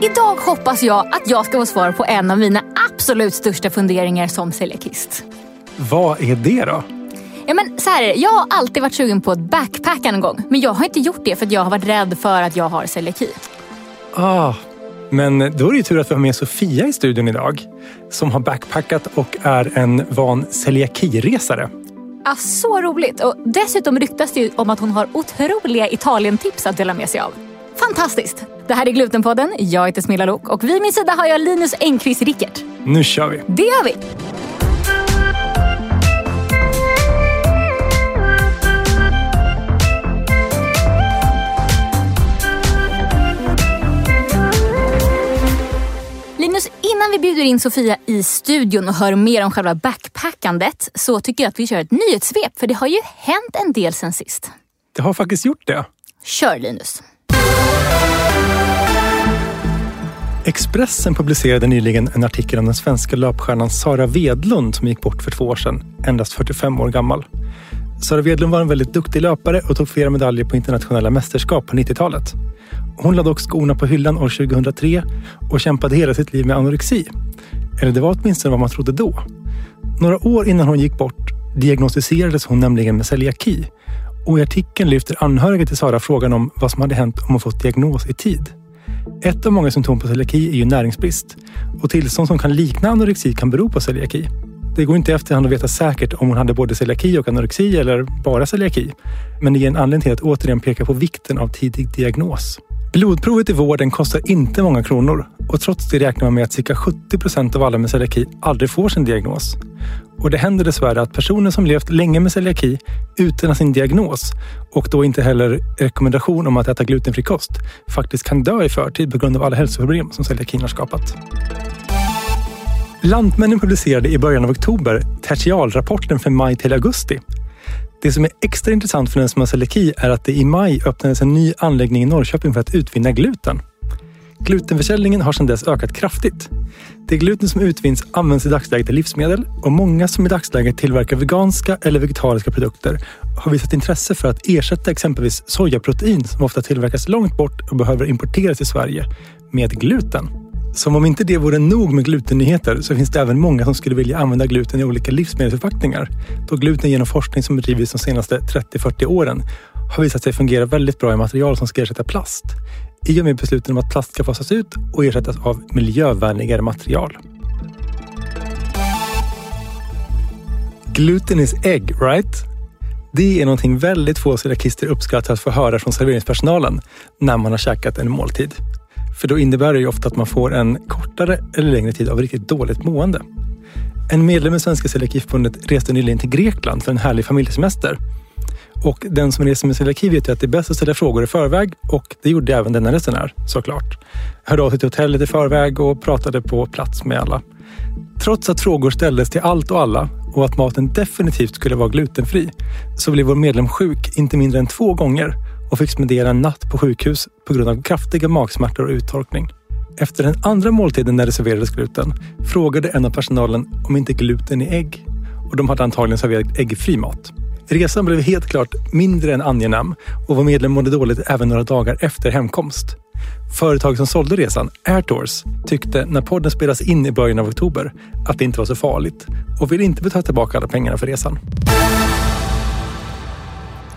Idag hoppas jag att jag ska få svar på en av mina absolut största funderingar som celiakist. Vad är det då? Ja, men så här är det. Jag har alltid varit sugen på att backpacka någon gång. Men jag har inte gjort det för att jag har varit rädd för att jag har celiaki. Ah, men då är det ju tur att vi har med Sofia i studion idag. Som har backpackat och är en van celiakiresare. Ja, så roligt! Och dessutom ryktas det om att hon har otroliga Italien-tips att dela med sig av. Fantastiskt! Det här är Glutenpodden. Jag heter Smilla Lok och vid min sida har jag Linus Engqvist Rickert. Nu kör vi! Det gör vi! Linus, innan vi bjuder in Sofia i studion och hör mer om själva backpackandet så tycker jag att vi kör ett nyhetssvep för det har ju hänt en del sen sist. Det har faktiskt gjort det. Kör Linus! Expressen publicerade nyligen en artikel om den svenska löpstjärnan Sara Wedlund som gick bort för två år sedan, endast 45 år gammal. Sara Wedlund var en väldigt duktig löpare och tog flera medaljer på internationella mästerskap på 90-talet. Hon lade dock skorna på hyllan år 2003 och kämpade hela sitt liv med anorexi. Eller det var åtminstone vad man trodde då. Några år innan hon gick bort diagnostiserades hon nämligen med celiaki och i artikeln lyfter anhöriga till Sara frågan om vad som hade hänt om hon fått diagnos i tid. Ett av många symptom på celiaki är ju näringsbrist och tillstånd som kan likna anorexi kan bero på celiaki. Det går inte i efterhand att veta säkert om hon hade både celiaki och anorexi eller bara celiaki. Men det ger en anledning till att återigen peka på vikten av tidig diagnos. Blodprovet i vården kostar inte många kronor och trots det räknar man med att cirka 70 procent av alla med celiaki aldrig får sin diagnos. Och det händer dessvärre att personer som levt länge med celiaki utan sin diagnos och då inte heller rekommendation om att äta glutenfri kost faktiskt kan dö i förtid på grund av alla hälsoproblem som celiakin har skapat. Lantmännen publicerade i början av oktober tertialrapporten för maj till augusti. Det som är extra intressant för den som har celiaki är att det i maj öppnades en ny anläggning i Norrköping för att utvinna gluten. Glutenförsäljningen har sedan dess ökat kraftigt. Det gluten som utvinns används i dagsläget i livsmedel och många som i dagsläget tillverkar veganska eller vegetariska produkter har visat intresse för att ersätta exempelvis sojaprotein som ofta tillverkas långt bort och behöver importeras till Sverige med gluten. Som om inte det vore nog med glutennyheter så finns det även många som skulle vilja använda gluten i olika livsmedelsförpackningar. Då gluten genom forskning som bedrivits de senaste 30-40 åren har visat sig fungera väldigt bra i material som ska ersätta plast. I och med besluten om att plast ska fasas ut och ersättas av miljövänligare material. Gluten is egg, right? Det är någonting väldigt få celiakister uppskattar att få höra från serveringspersonalen när man har käkat en måltid. För då innebär det ju ofta att man får en kortare eller längre tid av riktigt dåligt mående. En medlem i Svenska Celiakiförbundet reste nyligen till Grekland för en härlig familjesemester. Och den som reser med celiaki vet ju att det är bäst att ställa frågor i förväg och det gjorde även denna resenär såklart. Hörde av sig till hotellet i förväg och pratade på plats med alla. Trots att frågor ställdes till allt och alla och att maten definitivt skulle vara glutenfri så blev vår medlem sjuk inte mindre än två gånger och fick spendera en natt på sjukhus på grund av kraftiga magsmärtor och uttorkning. Efter den andra måltiden när det serverades gluten frågade en av personalen om inte gluten i ägg och de hade antagligen serverat äggfri mat. Resan blev helt klart mindre än angenäm och vår medlem mådde dåligt även några dagar efter hemkomst. Företaget som sålde resan, Airtours, tyckte när podden spelas in i början av oktober att det inte var så farligt och vill inte betala tillbaka alla pengarna för resan.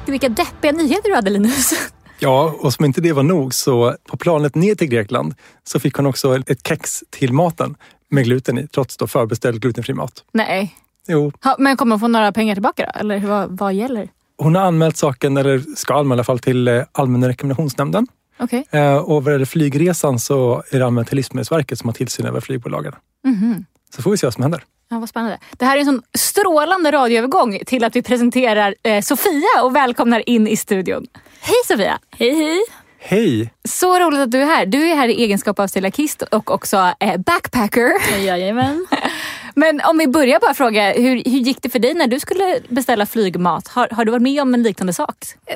Vilka deppiga nyheter du hade Linus. Ja, och som inte det var nog så på planet ner till Grekland så fick hon också ett kex till maten med gluten i, trots då förbeställd glutenfri mat. Nej. Jo. Ha, men kommer hon få några pengar tillbaka då? Eller vad, vad gäller? Hon har anmält saken, eller ska anmäla i alla fall, till eh, Allmänna rekommendationsnämnden. Okej. Eh, Och vad gäller flygresan så är det anmält till Livsmedelsverket som har tillsyn över flygbolagen. Mhm. Så får vi se vad som händer. Ja, vad spännande. Det här är en sån strålande radioövergång till att vi presenterar eh, Sofia och välkomnar in i studion. Hej Sofia! Hej hej! Hej! Så roligt att du är här. Du är här i egenskap av celiakist och också eh, backpacker. Jajamän. Men om vi börjar bara fråga, hur, hur gick det för dig när du skulle beställa flygmat? Har, har du varit med om en liknande sak?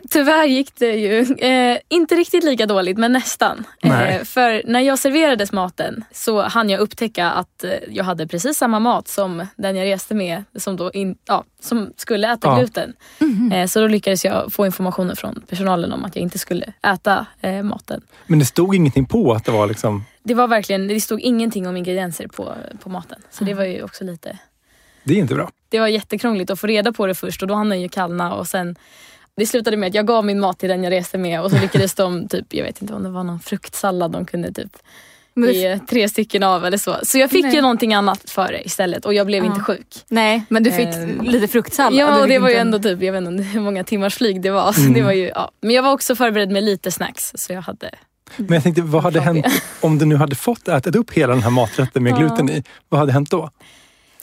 Tyvärr gick det ju eh, inte riktigt lika dåligt, men nästan. Eh, för när jag serverades maten så hann jag upptäcka att eh, jag hade precis samma mat som den jag reste med som, då in, ja, som skulle äta Ja. gluten. Eh, så då lyckades jag få informationen från personalen om att jag inte skulle äta eh, maten. Men det stod ingenting på att det var liksom... det var verkligen, det stod ingenting om ingredienser på, på maten. Så det var ju också lite, Det är inte bra. det var jättekrångligt att få reda på det först och då hann den ju kallna och sen det slutade med att jag gav min mat till den jag reste med och så lyckades de, typ, jag vet inte om det var någon fruktsallad de kunde typ ge tre stycken av eller så. Så jag fick Nej. ju någonting annat för det istället och jag blev Ja. inte sjuk. Nej, men du fick Ehm, lite fruktsallad. Ja och det var ju ändå typ, jag vet inte hur många timmars flyg det var. Så Mm. det var ju, ja. Men jag var också förberedd med lite snacks så jag hade Men jag tänkte, vad hade hänt om du nu hade fått ätit upp hela den här maträtten med gluten i? Vad hade hänt då?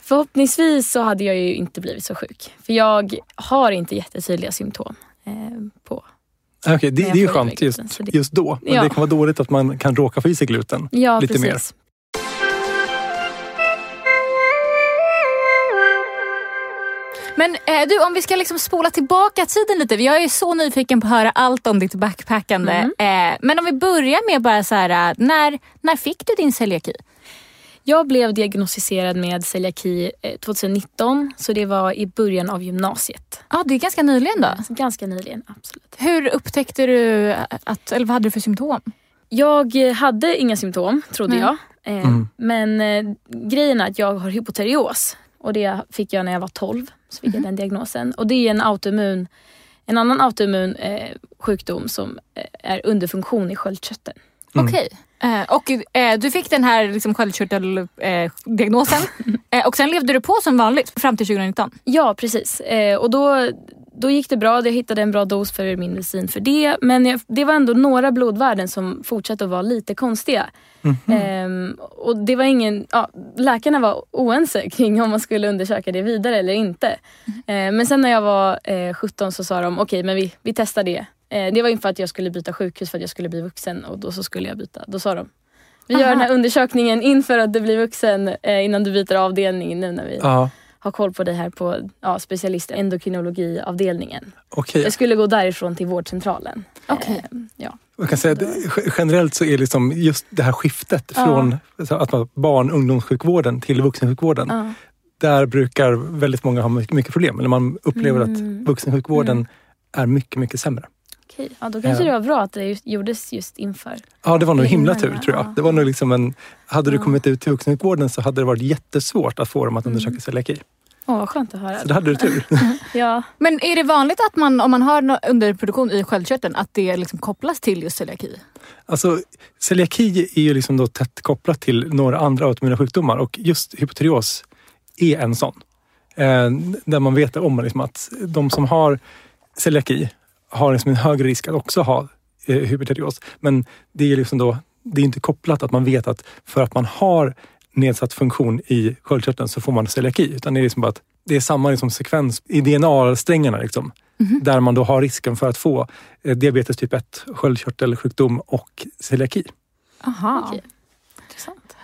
Förhoppningsvis så hade jag ju inte blivit så sjuk. För jag har inte jättetydliga symptom eh, på Ah, Okej, det, Men jag det är ju skönt just, det- just då. Men Ja. det kan vara dåligt att man kan råka få i sig gluten. Ja, Lite mer. Men eh, du, om vi ska liksom spola tillbaka tiden lite. Jag är så nyfiken på att höra allt om ditt backpackande. Mm. Eh, men om vi börjar med bara så här, eh, när, när fick du din celiaki? Jag blev diagnostiserad med celiaki eh, 2019, så det var i början av gymnasiet. Ja, det är ganska nyligen då. Ganska nyligen, absolut. Hur upptäckte du att, eller vad hade du för symptom? Jag eh, hade inga symptom, trodde Nej. jag. Eh, Mm. Men eh, grejen är att jag har hypoterios. Och det fick jag när jag var 12. Så fick jag den diagnosen. Och det är en autoimmun, en annan autoimmun eh, sjukdom som eh, är underfunktion i sköldkörteln. Mm. Okej. Eh, och eh, du fick den här liksom, sköldkörteldiagnosen eh, och sen levde du på som vanligt fram till 2019? Ja, precis. Eh, och då, då gick det bra. Jag hittade en bra dos för min medicin för det. Men jag, det var ändå några blodvärden som fortsatte att vara lite konstiga. Ehm, och det var ingen, ja, läkarna var oense kring om man skulle undersöka det vidare eller inte. Eh, men sen när jag var eh, 17 så sa de okej men vi, vi testar det. Eh, det var inför att jag skulle byta sjukhus för att jag skulle bli vuxen och då så skulle jag byta. Då sa de vi gör Aha. den här undersökningen inför att du blir vuxen eh, innan du byter avdelning nu när vi Ja, har koll på dig här på ja, specialist endokrinologiavdelningen. okej. Jag skulle gå därifrån till vårdcentralen. Okej. Eh, ja. Man kan säga att ge- generellt så är liksom just det här skiftet Ja. från att man, barn och ungdomssjukvården till vuxensjukvården. Ja. Där brukar väldigt många ha mycket, mycket problem. Eller man upplever Mm. att vuxensjukvården är mycket, mycket sämre. Okej. Ja, då kanske det var bra att det just, gjordes just inför. Ja, det var nog himla tur tror jag. Det var nog liksom en, hade du kommit ut till vuxensjukvården så hade det varit jättesvårt att få dem att Mm. undersöka celiaki. Åh, vad skönt att höra. Så det hade du tur. Ja. Men är det vanligt att man om man har underproduktion i sköldkörteln att det liksom kopplas till just celiaki? Alltså, celiaki är ju liksom då tätt kopplat till några andra autoimmuna sjukdomar och just hypotyreos är en sån. Eh, där man vet om liksom att de som har celiaki har liksom en högre risk att också ha eh, hypotyreos. Men det är liksom då, det är inte kopplat att man vet att för att man har nedsatt funktion i sköldkörteln så får man celiaki. Utan det är liksom bara att det är samma liksom sekvens i DNA-strängarna. Liksom, Där man då har risken för att få eh, diabetes typ 1, sköldkörtelsjukdom och celiaki. Aha. Okej.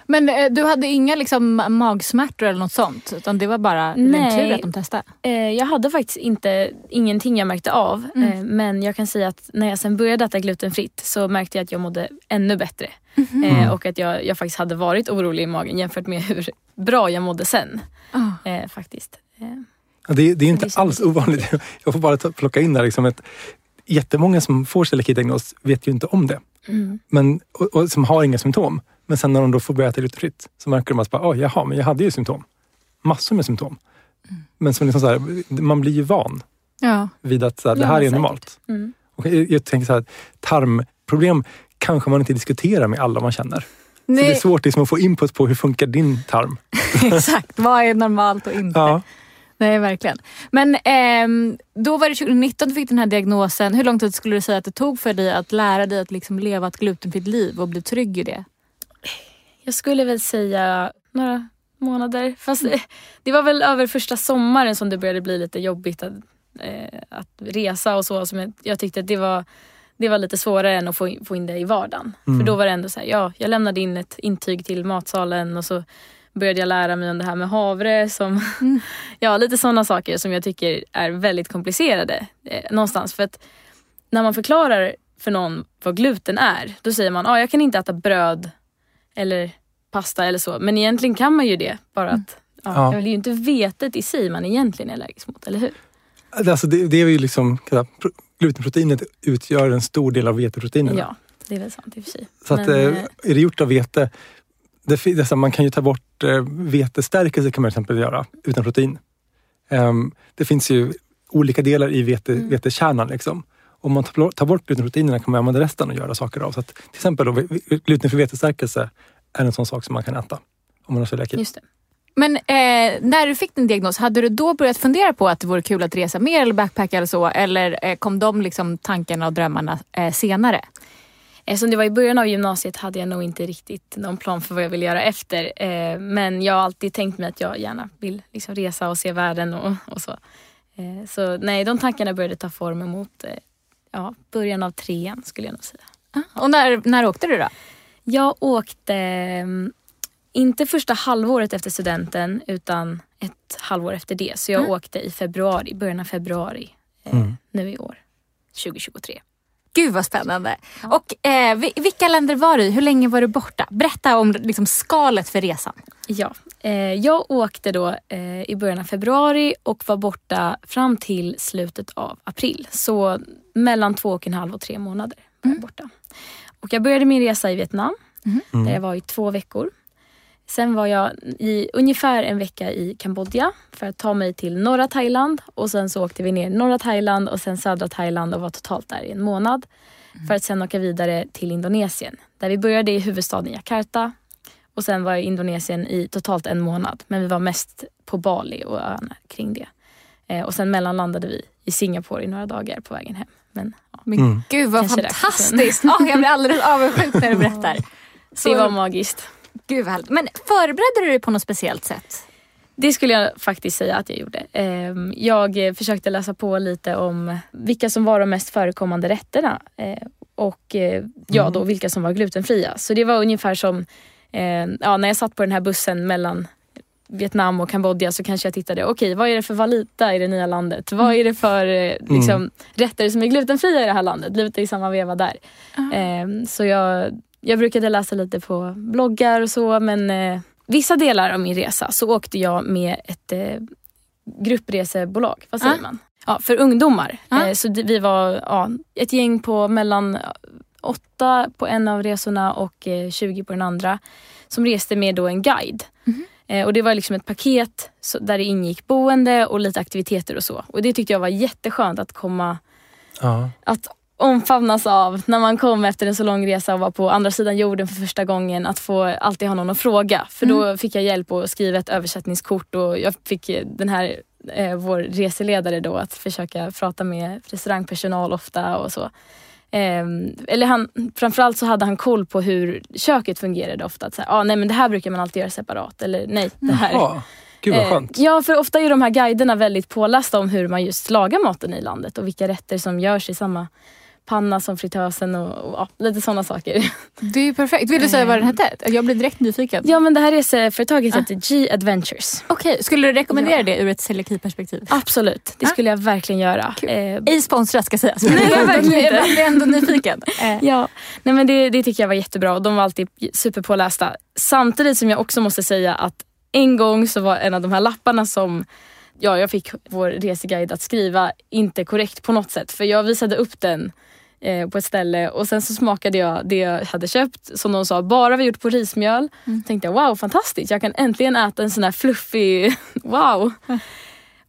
Men eh, du hade inga liksom, magsmärtor eller något sånt? Utan det var bara Nej. tur att de testade? Eh, jag hade faktiskt inte, ingenting jag märkte av. Mm. Eh, men jag kan säga att när jag sen började äta glutenfritt så märkte jag att jag mådde ännu bättre. Mhm. Eh, och att jag, jag faktiskt hade varit orolig i magen jämfört med hur bra jag mådde sen. Eh, faktiskt. Eh, Ja, Det, det är inte Det känns alls ovanligt. Jag får bara ta, plocka in där liksom ett, jättemånga som får celiaki-diagnos vet ju inte om det. mm. Men, och, och som har inga symptom. Men sen när de då får börja äta glutenfritt så märker de att bara, oh, jaha, men jag hade ju symptom. Massor med symptom. Men som liksom så här, man blir ju van Ja. vid att så här, det Ja, här är säkert. normalt. Mm. Och jag, jag tänker så här, tarmproblem kanske man inte diskuterar med alla man känner. Så det är Nej, svårt liksom att få input på hur funkar din tarm. exakt. Vad är normalt och inte? Ja. Nej, verkligen. Men ehm, då var det 2019 du fick den här diagnosen. Hur lång tid skulle du säga att det tog för dig att lära dig att liksom leva ett glutenfritt liv och bli trygg i det? Jag skulle väl säga några månader. Fast eh, det var väl över första sommaren som det började bli lite jobbigt att, eh, att resa och så. Som jag, jag tyckte att det var, det var lite svårare än att få in, få in det i vardagen. Mm. För då var det ändå så här, ja, jag lämnade in ett intyg till matsalen och så började jag lära mig om det här med havre. Som, ja, lite sådana saker som jag tycker är väldigt komplicerade eh, någonstans. För att när man förklarar för någon vad gluten är, då säger man, ah, jag kan inte äta bröd eller pasta eller så. Men egentligen kan man ju det. Bara att ja, Ja. Det är ju inte vetet i sig man egentligen är allergisk mot, eller hur? Alltså det, det är ju liksom, pro- glutenproteinet utgör en stor del av veteproteinerna. Ja. det är väl sant i och för sig. Så att, Men, eh, eh, är det gjort av vete, det, man kan ju ta bort eh, vetestärkelse kan man till exempel göra utan protein. Ehm, det finns ju olika delar i vete, Mm. vetekärnan. Liksom. Om man tar, bort glutenproteinerna kan man använda resten och göra saker av. Så att, till exempel då, glutenfri vetestärkelse är en sån sak som man kan äta om man har celiaki. Just det. Men eh, när du fick din diagnos, hade du då börjat fundera på att det vore kul att resa mer eller backpacka eller så? Eller eh, kom de liksom tankarna och drömmarna eh, senare? Eftersom det var i början av gymnasiet hade jag nog inte riktigt någon plan för vad jag ville göra efter. Eh, men jag har alltid tänkt mig att jag gärna vill liksom resa och se världen och, och så. Eh, så nej, de tankarna började ta form emot eh, ja, början av trean skulle jag nog säga. Och när, när åkte du då? Jag åkte mm, inte första halvåret efter studenten utan ett halvår efter det. Så jag Mm. åkte i februari, början av februari eh, Mm. nu i år, 2023. Gud vad spännande. Och eh, vi- vilka länder var du i? Hur länge var du borta? Berätta om liksom, skalet för resan. Ja, eh, jag åkte då eh, i början av februari och var borta fram till slutet av april. Så mellan två och en halv och tre månader var jag borta. Och jag började min resa i Vietnam där jag var i två veckor. Sen var jag i ungefär en vecka i Kambodja för att ta mig till norra Thailand och sen så åkte vi ner i norra Thailand och sen södra Thailand och var totalt där i en månad. För att sen åka vidare till Indonesien där vi började i huvudstaden Jakarta och sen var jag i Indonesien i totalt en månad men vi var mest på Bali och öarna kring det. Eh, och sen mellanlandade vi i Singapore i några dagar på vägen hem. Men ja, Men Mm. gud vad Kanske fantastiskt. Oh, jag blir alldeles avundsjuk när du berättar. Så, det var magiskt. Gud vad härligt. Men förberedde du dig på något speciellt sätt? Det skulle jag faktiskt säga att jag gjorde. Ehm, Jag försökte läsa på lite om vilka som var de mest förekommande rätterna eh, och eh, ja, då vilka som var glutenfria. Så det var ungefär som eh, ja, när jag satt på den här bussen mellan Vietnam och Kambodja så kanske jag tittade, okej vad är det för valuta i det nya landet? Vad är det för eh, liksom, rätter som är glutenfria i det här landet? Lite i samma veva där. Ehm, Så jag, jag brukade läsa lite på bloggar och så men eh, vissa delar av min resa så åkte jag med ett eh, gruppresebolag, vad säger Ah. man? Ja, för ungdomar. Ah. Eh, så vi var ja, ett gäng på mellan ja, åtta på en av resorna och eh, 20 på den andra som reste med då en guide. Eh, och Det var liksom ett paket så, där det ingick boende och lite aktiviteter och så. Och Det tyckte jag var jätteskönt att komma Ja. att omfamnas av när man kom efter en så lång resa och var på andra sidan jorden för första gången. Att få alltid ha någon att fråga. För då fick jag hjälp att skriva ett översättningskort och jag fick eh, den här eh, vår reseledare då att försöka prata med restaurangpersonal ofta och så. Ehm, eller han, framförallt så hade han koll på hur köket fungerade ofta. Att säga, ah, nej men det här brukar man alltid göra separat. Eller nej, det här. Ja. Gud vad Eh, skönt. Ja, för ofta är de här guiderna väldigt pålästa om hur man just lagar maten i landet och vilka rätter som görs i samma panna som fritösen och, och ja, lite sådana saker. Det är ju perfekt. Vill du säga vad den hette? Jag blir direkt nyfiken. Ja, men det här reseföretaget heter G Adventures. Okej, skulle du rekommendera Ja. det ur ett celiaki-perspektiv? Absolut, det Ah. skulle jag verkligen göra. Kul. Eh, Ej sponsrat ska sägas. Nej, jag verkligen inte. Jag blir ändå nyfiken. Eh, Ja, nej men det, det tycker jag var jättebra och de var alltid superpålästa. Samtidigt som jag också måste säga att en gång så var en av de här lapparna som ja, jag fick vår reseguide att skriva inte korrekt på något sätt. För jag visade upp den eh, på ett ställe och sen så smakade jag det jag hade köpt som de sa bara var gjort på rismjöl. tänkte jag wow fantastiskt, jag kan äntligen äta en sån här fluffig, wow.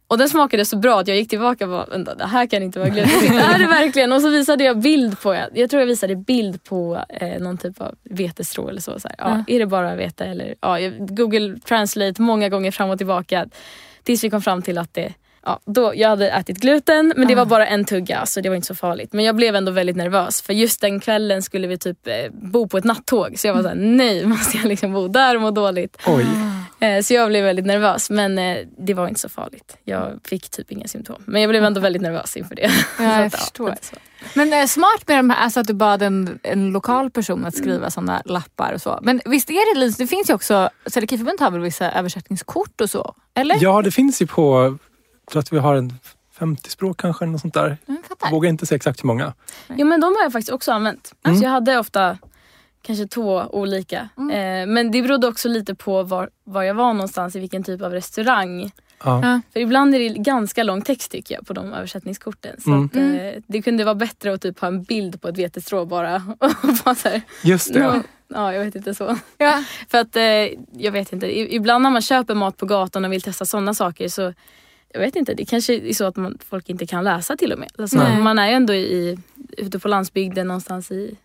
Och den smakade så bra att jag gick tillbaka och bara, vänta det här kan inte vara glutenfritt. Är det verkligen. Och så visade jag bild på, jag tror jag visade bild på eh, någon typ av vetestrå eller så. så här, ja, Är det bara vete eller ja, Google translate många gånger fram och tillbaka. Tills vi kom fram till att det Ja, då, jag hade ätit gluten men det var bara en tugga så det var inte så farligt. Men jag blev ändå väldigt nervös för just den kvällen skulle vi typ eh, bo på ett nattåg. Så jag var såhär, nej måste jag liksom bo där och må dåligt. Oj. Eh, Så jag blev väldigt nervös men eh, det var inte så farligt. Jag fick typ inga symptom. Men jag blev ändå väldigt nervös inför det. Så jag att, förstår. så. Men eh, smart med de här, alltså att du bad en, en lokal person att skriva sådana lappar och så. Men visst är det Linus, det finns ju också, Celiakiförbundet har väl vissa översättningskort och så? Eller? Ja, det finns ju på, tror att vi har en 50 språk kanske, eller något sånt där. Mm, Jag vågar inte säga exakt hur många. Jo men de har jag faktiskt också använt. Mm. Så jag hade ofta kanske två olika. Mm. Eh, men det berodde också lite på var, var jag var någonstans, i vilken typ av restaurang Ja. För ibland är det ganska lång text tycker jag på de översättningskorten. Så Mm. att, eh, det kunde vara bättre att typ ha en bild på ett vetestrå bara. Och bara så här, Just det. nå- ja, jag vet inte så. Ja. För att eh, jag vet inte, ibland när man köper mat på gatan och vill testa sådana saker så jag vet inte, det kanske är så att man, folk inte kan läsa till och med. Alltså, man är ju ändå i, ute på landsbygden någonstans i,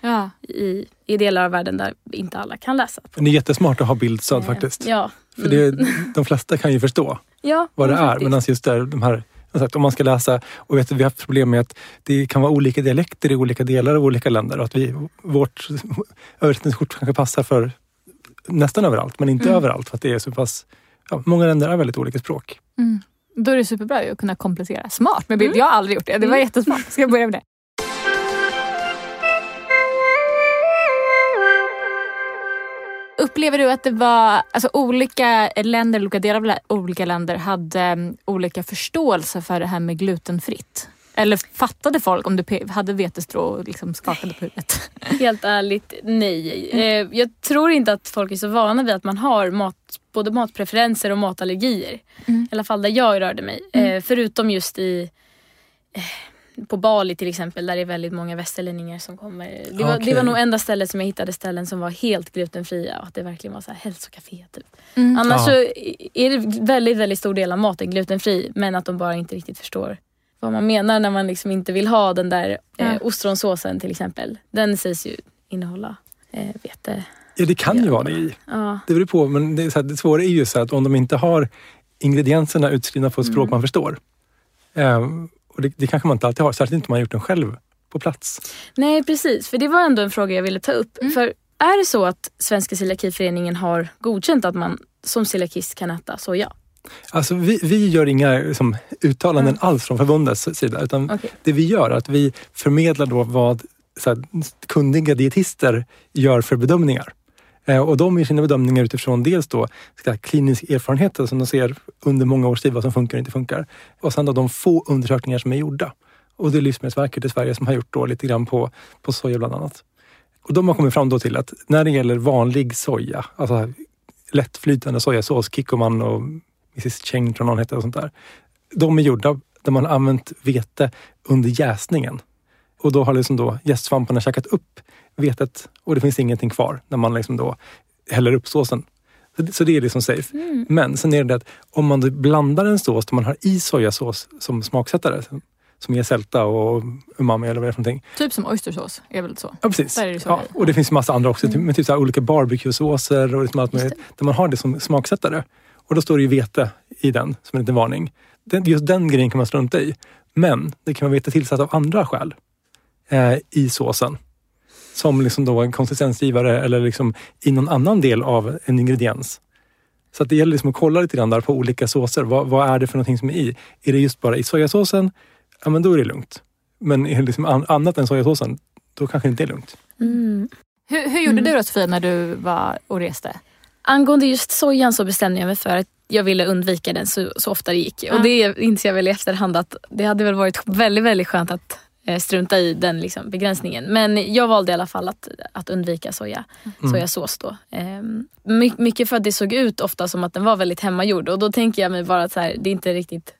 Ja. i, i delar av världen där inte alla kan läsa. Men det är jättesmart att ha bildstöd Eh, faktiskt. Ja. För det, de flesta kan ju förstå ja vad det men är. Medan just där, de här, sagt, om man ska läsa, och vet, vi har haft problem med att det kan vara olika dialekter i olika delar av olika länder. Och att vi, vårt översättningskort kanske passar för nästan överallt, men inte Mm. överallt. För att det är så pass, ja, många länder är väldigt olika språk. Mm. Då är det superbra att kunna komplettera. Smart med bild. Jag har aldrig gjort det. Det var Mm. jättesmart. Ska jag börja med det? Upplever du att det var alltså, olika länder, olika delar av olika länder hade mm, olika förståelse för det här med glutenfritt? Eller fattade folk om du hade vetestrå och liksom skakade på huvudet? Helt ärligt, nej. Eh, jag tror inte att folk är så vana vid att man har mat, både matpreferenser och matallergier. Mm. I alla fall där jag rörde mig. Eh, förutom just i eh, på Bali till exempel där det är väldigt många västerlänningar som kommer. Det var, det Okej. var nog enda stället som jag hittade ställen som var helt glutenfria och att det verkligen var så här hälsocafé. Typ. Mm. Annars Ja. så är det väldigt, väldigt stor del av maten glutenfri men att de bara inte riktigt förstår vad man menar när man liksom inte vill ha den där eh, Ja. ostronsåsen till exempel. Den sägs ju innehålla eh, vete. Ja, det kan ju vara det i. Ja. Det beror på, men det, är så här, det svåra är ju så att om de inte har ingredienserna utskrivna på ett språk Mm. man förstår. Eh, och det, det kanske man inte alltid har, särskilt inte om man har gjort den själv på plats. Nej precis, för det var ändå en fråga jag ville ta upp. Mm. För är det så att Svenska celiakiföreningen har godkänt att man som celiakist kan äta soja? Alltså vi, vi gör inga liksom, uttalanden alls från förbundets sida, utan Okej. det vi gör är att vi förmedlar då vad så här, kunniga dietister gör för bedömningar. Eh, och de gör sina bedömningar utifrån dels då klinisk erfarenhet som de ser under många års tid vad som funkar och inte funkar. Och sen då de få undersökningar som är gjorda. Och det är Livsmedelsverket i Sverige som har gjort då lite grann på, på soja bland annat. Och de har kommit fram då till att när det gäller vanlig soja, alltså lättflytande sojasås, Kikkoman och Mrs Cheng tror någon heter och sånt där. De är gjorda där man har använt vete under jäsningen. Och då har liksom då jästsvamparna käkat upp vetet och det finns ingenting kvar när man liksom då häller upp såsen. Så det, så det är liksom safe. Mm. Men sen är det att om man blandar en sås där man har i sojasås som smaksättare, som- ger sälta och umami eller vad det är för någonting. Typ som oystersås är väl så? Ja, precis. Det så Ja, och det finns massa andra också, typ, med typ så olika barbecuesåser och liksom allt möjligt, där man har det som smaksättare. Och då står det ju vete i den som en liten varning. Den, just den grejen kan man strunta i. Men det kan vara vete tillsatt av andra skäl eh, i såsen. Som liksom då en konsistensgivare eller liksom i någon annan del av en ingrediens. Så att det gäller liksom att kolla lite grann där på olika såser. Vad, vad är det för någonting som är i? Är det just bara i sojasåsen? Ja, men då är det lugnt. Men är det liksom an, annat än sojasåsen, då kanske det inte är lugnt. Mm. Hur, hur gjorde Mm. du då Sofia när du var och reste? Angående just sojan så bestämde jag mig för att jag ville undvika den så, så ofta det gick. Ja. Och det inser jag väl i efterhand att det hade väl varit väldigt, väldigt skönt att strunta i den liksom, begränsningen. Men jag valde i alla fall att, att undvika soja, Mm. sojasås då. Ehm, my, mycket för att det såg ut ofta som att den var väldigt hemmagjord och då tänker jag mig bara att så här, det är inte riktigt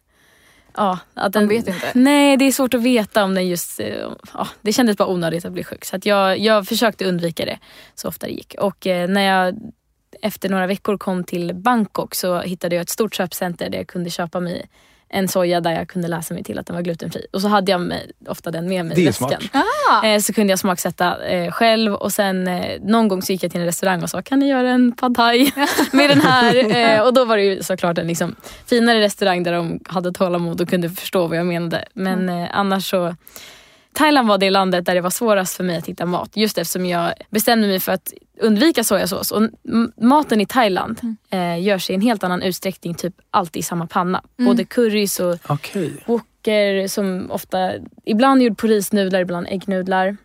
Ja, att den, Man vet inte. Nej, det är svårt att veta om den just... eh, Ja, det kändes bara onödigt att bli sjuk. Så att jag, jag försökte undvika det så ofta det gick. Och eh, när jag efter några veckor kom till Bangkok så hittade jag ett stort köpcenter där jag kunde köpa mig en soja där jag kunde läsa mig till att den var glutenfri. Och så hade jag med, ofta den med mig i väskan. Ah. Eh, så kunde jag smaksätta eh, själv och sen eh, någon gång så gick jag till en restaurang och sa kan ni göra en pad thai med den här? Eh, och då var det ju såklart en liksom, finare restaurang där de hade tålamod och kunde förstå vad jag menade. Men eh, annars så Thailand var det landet där det var svårast för mig att hitta mat. Just eftersom jag bestämde mig för att undvika sojasås. Och maten i Thailand eh, görs i en helt annan utsträckning, typ alltid i samma panna. Både currys och Okej. woker som ofta, ibland gjord på risnudlar, ibland äggnudlar.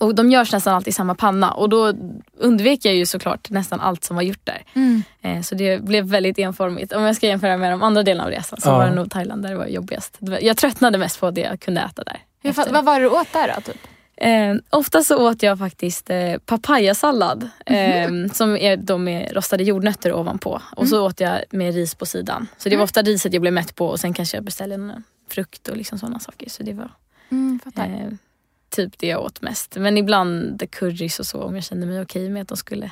Och de görs nästan alltid i samma panna och då undvek jag ju såklart nästan allt som var gjort där. Mm. Eh, så det blev väldigt enformigt. Om jag ska jämföra med de andra delarna av resan så Ja. var det nog Thailand där det var jobbigast. Jag tröttnade mest på det jag kunde äta där. Hur, vad var det du åt där då? Typ? Eh, ofta så åt jag faktiskt eh, papayasallad eh, som är då med rostade jordnötter ovanpå. Och så åt jag med ris på sidan. Så det var ofta riset jag blev mätt på och sen kanske jag beställde en frukt och liksom sådana saker. Så det var Mm, eh, typ det jag åt mest. Men ibland currys och så om jag kände mig okej med att de skulle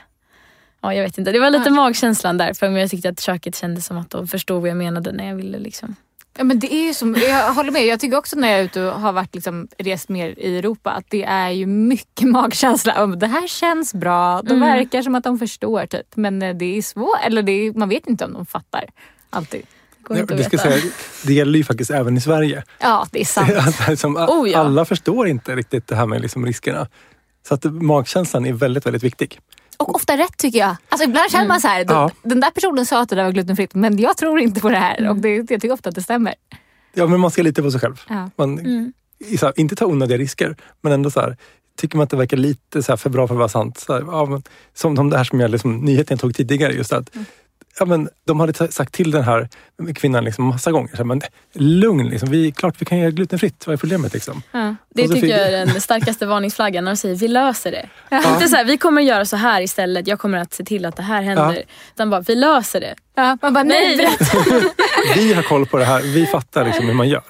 Ja, jag vet inte. Det var lite magkänslan där för jag tyckte att köket kändes som att de förstod vad jag menade när jag ville liksom. Ja, men det är ju som, jag håller med. Jag tycker också när jag är ute och har varit liksom, rest mer i Europa att det är ju mycket magkänsla. Om det här känns bra. De Mm. verkar som att de förstår typ. Men eh, det är svårt. Eller det är, man vet inte om de fattar. Alltid. Går att ska säga, det gäller ju faktiskt även i Sverige. Ja, det är sant. Liksom, Oh, ja. Alla förstår inte riktigt det här med liksom riskerna. Så att magkänslan är väldigt, väldigt viktig. Och ofta rätt tycker jag. Alltså ibland känner man så här, Ja. den där personen sa att det där var glutenfritt men jag tror inte på det här. Och det, jag tycker ofta att det stämmer. Ja, men man ska lita på sig själv. Ja. Man, Mm. här, inte ta onödiga risker, men ändå så här, tycker man att det verkar lite så för bra för att vara sant. Så här, ja, men, som, det här som jag, liksom, nyheten jag tog tidigare. Just att, Mm. Ja, men, de hade sagt till den här kvinnan liksom, massa gånger. Så här, men, lugn, liksom, vi, klart vi kan göra glutenfritt. Vad är problemet? Liksom? Ja. Det tycker fick- jag är den starkaste varningsflaggan när de säger vi löser det. Inte så här, vi kommer göra så här istället, jag kommer att se till att det här händer. Utan bara, vi löser det. Ja, man bara, nej, Nej. Vi har koll på det här, vi fattar liksom hur man gör.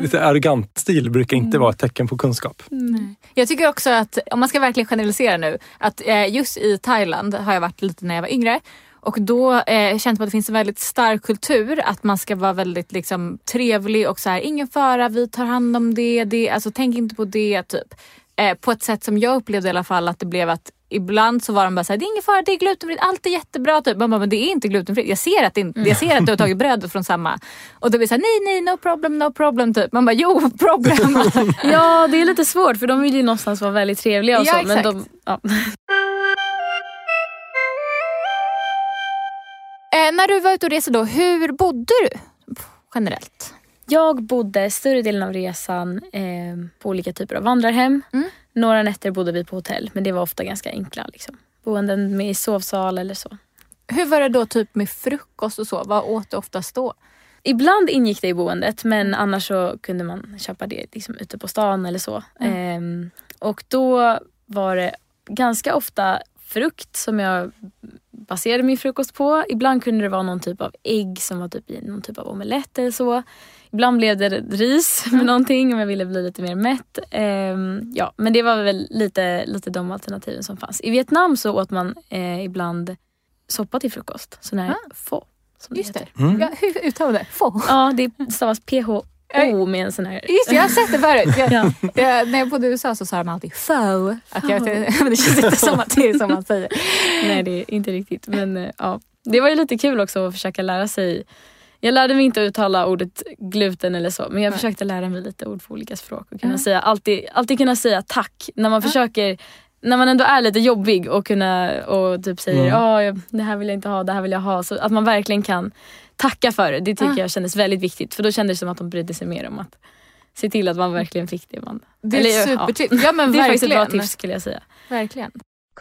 Lite arrogant stil brukar inte Mm. vara ett tecken på kunskap. Nej. Jag tycker också att, om man ska verkligen generalisera nu, att eh, just i Thailand har jag varit lite när jag var yngre. Och då eh, känns det att det finns en väldigt stark kultur att man ska vara väldigt liksom, trevlig och så här, ingen fara, vi tar hand om det, det alltså tänk inte på det typ. Eh, på ett sätt som jag upplevde i alla fall att det blev att ibland så var de bara såhär, det är ingen fara, det är glutenfritt, allt är jättebra. Typ. Man bara, men det är inte glutenfritt. Jag ser att, det inte, jag ser att du har tagit brödet från samma. Och då blir det såhär, nej nej, no problem, no problem. Typ. Man bara, jo problem. Ja, det är lite svårt för de vill ju någonstans vara väldigt trevliga och Ja, så. Men exakt. de, ja. När du var ute och reste då, hur bodde du generellt? Jag bodde större delen av resan eh, på olika typer av vandrarhem. Mm. Några nätter bodde vi på hotell men det var ofta ganska enkla. Liksom. Boenden med sovsal eller så. Hur var det då typ med frukost och så? Vad åt du oftast då? Ibland ingick det i boendet men annars så kunde man köpa det liksom, ute på stan eller så. Ehm, och då var det ganska ofta frukt som jag baserade min frukost på. Ibland kunde det vara någon typ av ägg som var typ i någon typ av omelett eller så. Ibland blev det ris med någonting om jag ville bli lite mer mätt. Ehm, ja, men det var väl lite, lite de alternativen som fanns. I Vietnam så åt man eh, ibland soppa till frukost. Sån här Ah. pho. Som det Just heter. det. Mm. Ja, hur uttalar du det? Få? Ja, det stavas PH-O med en sån här... Just jag har sett det förut. Jag, Ja. jag, när jag bodde i USA så sa de alltid faux. Att jag, men det känns inte som att det är som man säger. Nej, det är inte riktigt. Men eh, ja, det var ju lite kul också att försöka lära sig. Jag lärde mig inte att uttala ordet gluten eller så, men jag försökte lära mig lite ord på olika språk och kunna Ja. säga, alltid, alltid kunna säga tack när man försöker när man ändå är lite jobbig och kunna och typ säger Mm. "Ja, jag- det här vill jag inte ha, det här vill jag ha. Så att man verkligen kan tacka för det. Det tycker Ah. jag kändes väldigt viktigt för då kändes det som att de brydde sig mer om att se till att man verkligen fick det man... Det är Eller, ja. supertips. Ja men Det är faktiskt ett verkligen. bra tips skulle jag säga. verkligen.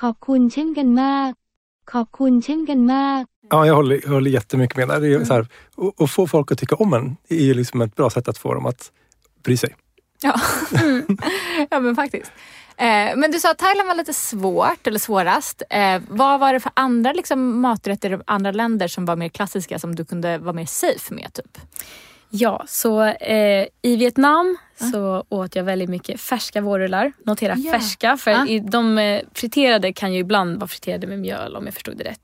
ขอบคุณเช่นกันมาก ขอบคุณเช่นกันมาก Ja, jag håller, jag håller jättemycket med där. Det är ju så här, och, och få folk att tycka om en är ju liksom ett bra sätt att få dem att bry sig. Ja. ja men faktiskt. Eh, men du sa att Thailand var lite svårt eller svårast. Eh, vad var det för andra liksom, maträtter i andra länder som var mer klassiska som du kunde vara mer safe med? Typ? Ja, så eh, i Vietnam så åt jag väldigt mycket färska vårrullar. Notera Ja. färska för i, de eh, friterade kan ju ibland vara friterade med mjöl om jag förstod det rätt.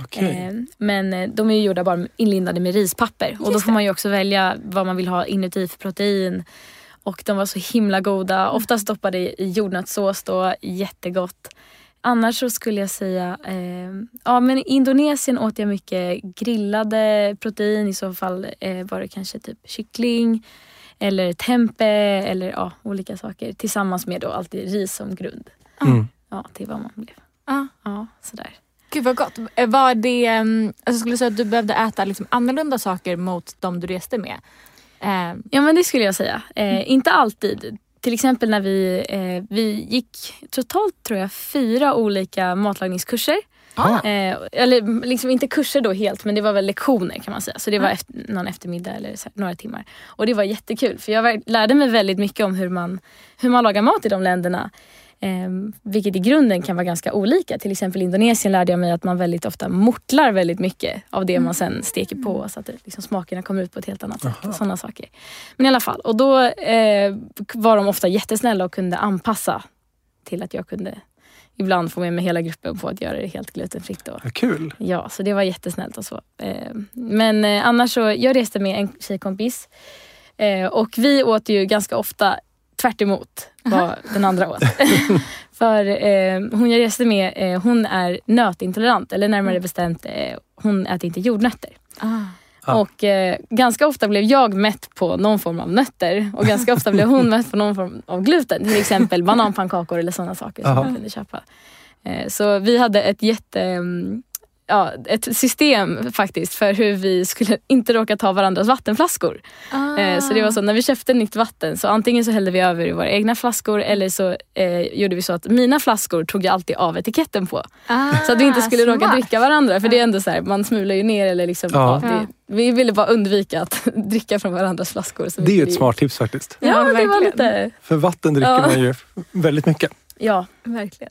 Okej. Eh, men eh, de är ju gjorda bara inlindade med rispapper och då Just får det. man ju också välja vad man vill ha inuti för protein. Och de var så himla goda. Mm. Oftast stoppade i jordnötssås då, jättegott. Annars så skulle jag säga, eh, ja men i Indonesien åt jag mycket grillade protein. I så fall eh, var det kanske typ kyckling eller tempe eller ja, olika saker. Tillsammans med då alltid ris som grund. Mm. Ja, det var man blev. Ja. Ja, sådär. Gud vad gott. Eh, Var det, um, alltså skulle du säga att du behövde äta liksom annorlunda saker mot de du reste med? Eh, Ja men det skulle jag säga. Eh, inte alltid. till exempel när vi, eh, vi gick totalt tror jag fyra olika matlagningskurser. Ah. Eh, eller liksom inte kurser då helt men det var väl lektioner kan man säga. Så det var efter, någon eftermiddag eller så här, några timmar. Och det var jättekul för jag lärde mig väldigt mycket om hur man, hur man lagar mat i de länderna. Eh, vilket i grunden kan vara ganska olika. Till exempel i Indonesien lärde jag mig att man väldigt ofta mortlar väldigt mycket av det man sen steker på så att liksom, smakerna kommer ut på ett helt annat sätt. och Sådana saker. Men i alla fall, och då eh, var de ofta jättesnälla och kunde anpassa till att jag kunde ibland få med mig hela gruppen på att göra det helt glutenfritt. Då. Ja, kul. Ja, så det var jättesnällt och så. Eh, Men eh, annars så, jag reste med en tjejkompis eh, och vi åt ju ganska ofta tvärt emot vad den andra åt. För eh, hon jag reste med, eh, hon är nötintolerant eller närmare bestämt, eh, hon äter inte jordnötter. Ah. Ja. Och eh, ganska ofta blev jag mätt på någon form av nötter och ganska ofta blev hon mätt på någon form av gluten. Till exempel bananpannkakor eller sådana saker som man kunde köpa. Eh, så vi hade ett jätte... Ja, ett system faktiskt för hur vi skulle inte råka ta varandras vattenflaskor. Eh, Så det var så när vi köpte nytt vatten så antingen så hällde vi över i våra egna flaskor eller så eh, gjorde vi så att mina flaskor tog jag alltid av etiketten på. Ah, Så att vi inte skulle råka smart. dricka varandra. För det är ändå så här, man smular ju ner eller liksom. Ja. Ja. det, vi ville bara undvika att dricka från varandras flaskor. Så Det är ju ett smart tips faktiskt. Ja, Ja, det var lite... För vatten dricker Ja. man ju väldigt mycket. Ja. Verkligen.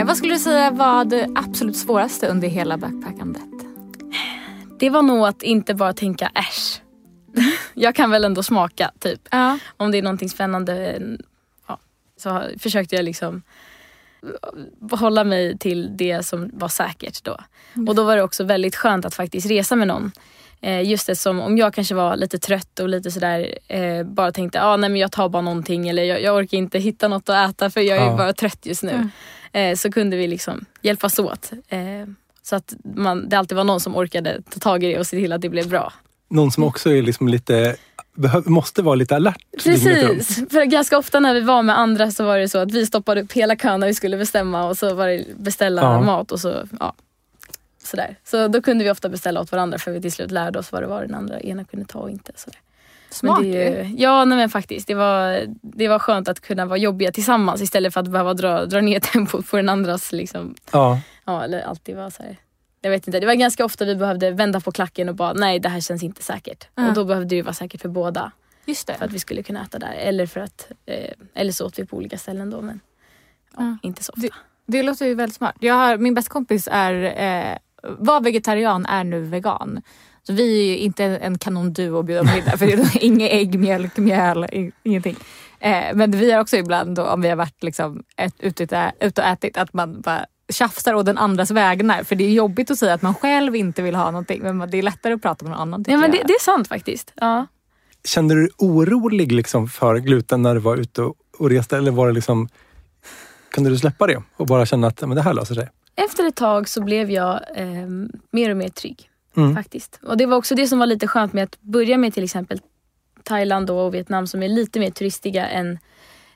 Eh, vad skulle du säga var det absolut svåraste under hela backpackandet? Det var nog att inte bara tänka äsch. Jag kan väl ändå smaka typ. Ja. Om det är någonting spännande ja, så försökte jag liksom hålla mig till det som var säkert då. Och då var det också väldigt skönt att faktiskt resa med någon. Eh, just det som om jag kanske var lite trött och lite sådär eh, bara tänkte ah, nej men jag tar bara någonting eller jag, jag orkar inte hitta något att äta för jag är Ja. bara trött just nu. Eh, så kunde vi liksom hjälpas åt. Eh, så att man, det alltid var någon som orkade ta tag i det och se till att det blev bra. Någon som också är liksom lite, måste vara lite alert. Precis, för ganska ofta när vi var med andra så var det så att vi stoppade upp hela kön när vi skulle bestämma och så var det beställa Ja. mat och så ja. Sådär. Så då kunde vi ofta beställa åt varandra för vi till slut lärde oss vad det var den andra ena kunde ta och inte. Sådär. Smart men det, ju- Ja nej, men faktiskt. Det var, det var skönt att kunna vara jobbiga tillsammans istället för att behöva dra, dra ner tempot på den andras liksom, Ja, Ja, eller alltid vara så här. Jag vet inte, det var ganska ofta vi behövde vända på klacken och bara nej det här känns inte säkert. Ja. Och då behövde det vara säkert för båda. Just det. För att vi skulle kunna äta där. Eller för att, eh, eller så åt vi på olika ställen då men ja, Ja. inte så ofta. Det- Det låter ju väldigt smart. Jag har, min bästa kompis är, eh, var vegetarian, är nu vegan. Så vi är ju inte en, kanonduo att bjuda på middag för det är inget ägg, mjölk, mjöl, ingenting. Eh, men vi har också ibland då, om vi har varit liksom ett, ute, ute, och ätit att man bara tjafsar å den andras vägnar. För det är jobbigt att säga att man själv inte vill ha någonting men det är lättare att prata med någon annan. Ja men det, det är sant faktiskt. Ja. Kände du dig orolig liksom för gluten när du var ute och, och reste? Eller var det liksom, kunde du släppa det och bara känna att men det här löser sig? Efter ett tag så blev jag eh, mer och mer trygg. Mm. Faktiskt. Och det var också det som var lite skönt med att börja med till exempel Thailand då och Vietnam som är lite mer turistiga än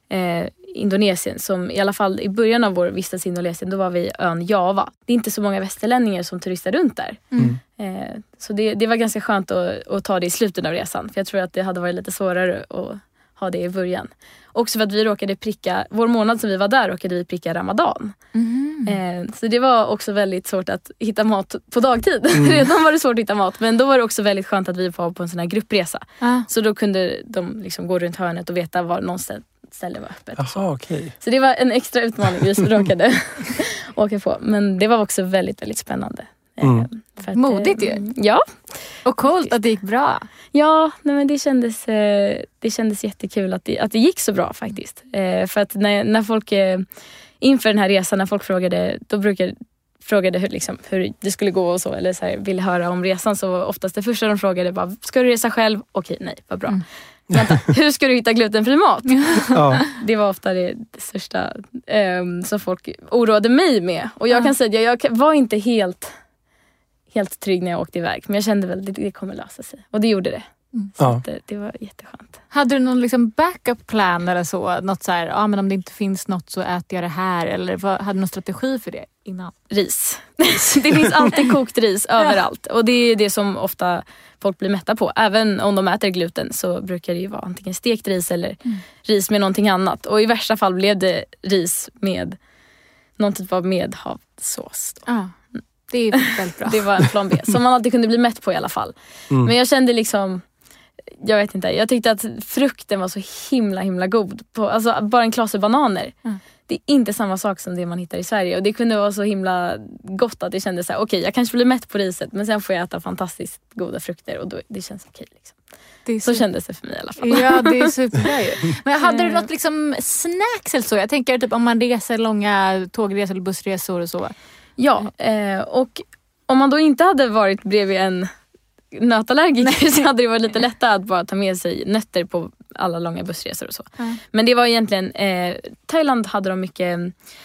eh, Indonesien. Som i alla fall i början av vår vistelse i Indonesien då var vi i ön Java. Det är inte så många västerlänningar som turistar runt där. Mm. Eh, så det, det var ganska skönt att, att ta det i slutet av resan. För jag tror att det hade varit lite svårare att ha det i början. Också för att vi råkade pricka, vår månad som vi var där råkade vi pricka Ramadan. Mhm. Eh, så det var också väldigt svårt att hitta mat på dagtid. Redan var det svårt att hitta mat men då var det också väldigt skönt att vi var på en sån här gruppresa. Ah. Så då kunde de liksom gå runt hörnet och veta var någon ställe- var öppet. och så. Okej. Så det var en extra utmaning vi råkade åka på. Men det var också väldigt, väldigt spännande. Eh, Mm. för att, Modigt eh, ju. Ja, Och coolt att det gick bra. Ja, nej men det, kändes, eh, det kändes jättekul att det, att det gick så bra faktiskt. Eh, för att när, när folk eh, inför den här resan, när folk frågade, då brukar frågade hur, liksom, hur det skulle gå och så, eller så här, ville höra om resan så var oftast det första de frågade bara, ska du resa själv? Okej, nej, vad bra. Vänta, hur ska du hitta glutenfri mat? Ja, Det var ofta det, det största ehm, som folk oroade mig med. Och jag kan säga att jag, jag var inte helt, helt trygg när jag åkte iväg. Men jag kände väl att det, det kommer lösa sig. Och det gjorde det. Så Ja. att, eh, det var jätteskönt. Hade du någon liksom backup plan eller så? Något så här, ja men om det inte finns något så äter jag det här. Eller vad, hade du någon strategi för det innan? Ris. det finns alltid kokt ris överallt. Och det är det som ofta folk blir mätta på. Även om de äter gluten så brukar det ju vara antingen stekt ris eller ris med någonting annat. Och i värsta fall blev det ris med någon typ av medhavssås. då. Ja, det är väldigt bra. Det var en flambé som man alltid kunde bli mätt på i alla fall. Mm. Men jag kände liksom jag vet inte, jag tyckte att frukten var så himla himla god. På, alltså bara en klase bananer. Mm. Det är inte samma sak som det man hittar i Sverige. Och det kunde vara så himla gott att jag kände så här: okej jag kanske blir mätt på riset men sen får jag äta fantastiskt goda frukter och då, det känns okej. liksom. Det Så kändes det för mig i alla fall. Ja, det är superbra ju. Men hade du något liksom snacks eller så? Jag tänker typ om man reser långa tågresor eller bussresor och så. Ja, eh, och om man då inte hade varit bredvid en nötallergiker så hade det varit lite lättare att bara ta med sig nötter på alla långa bussresor och så. Ja. Men det var egentligen, eh, Thailand hade de mycket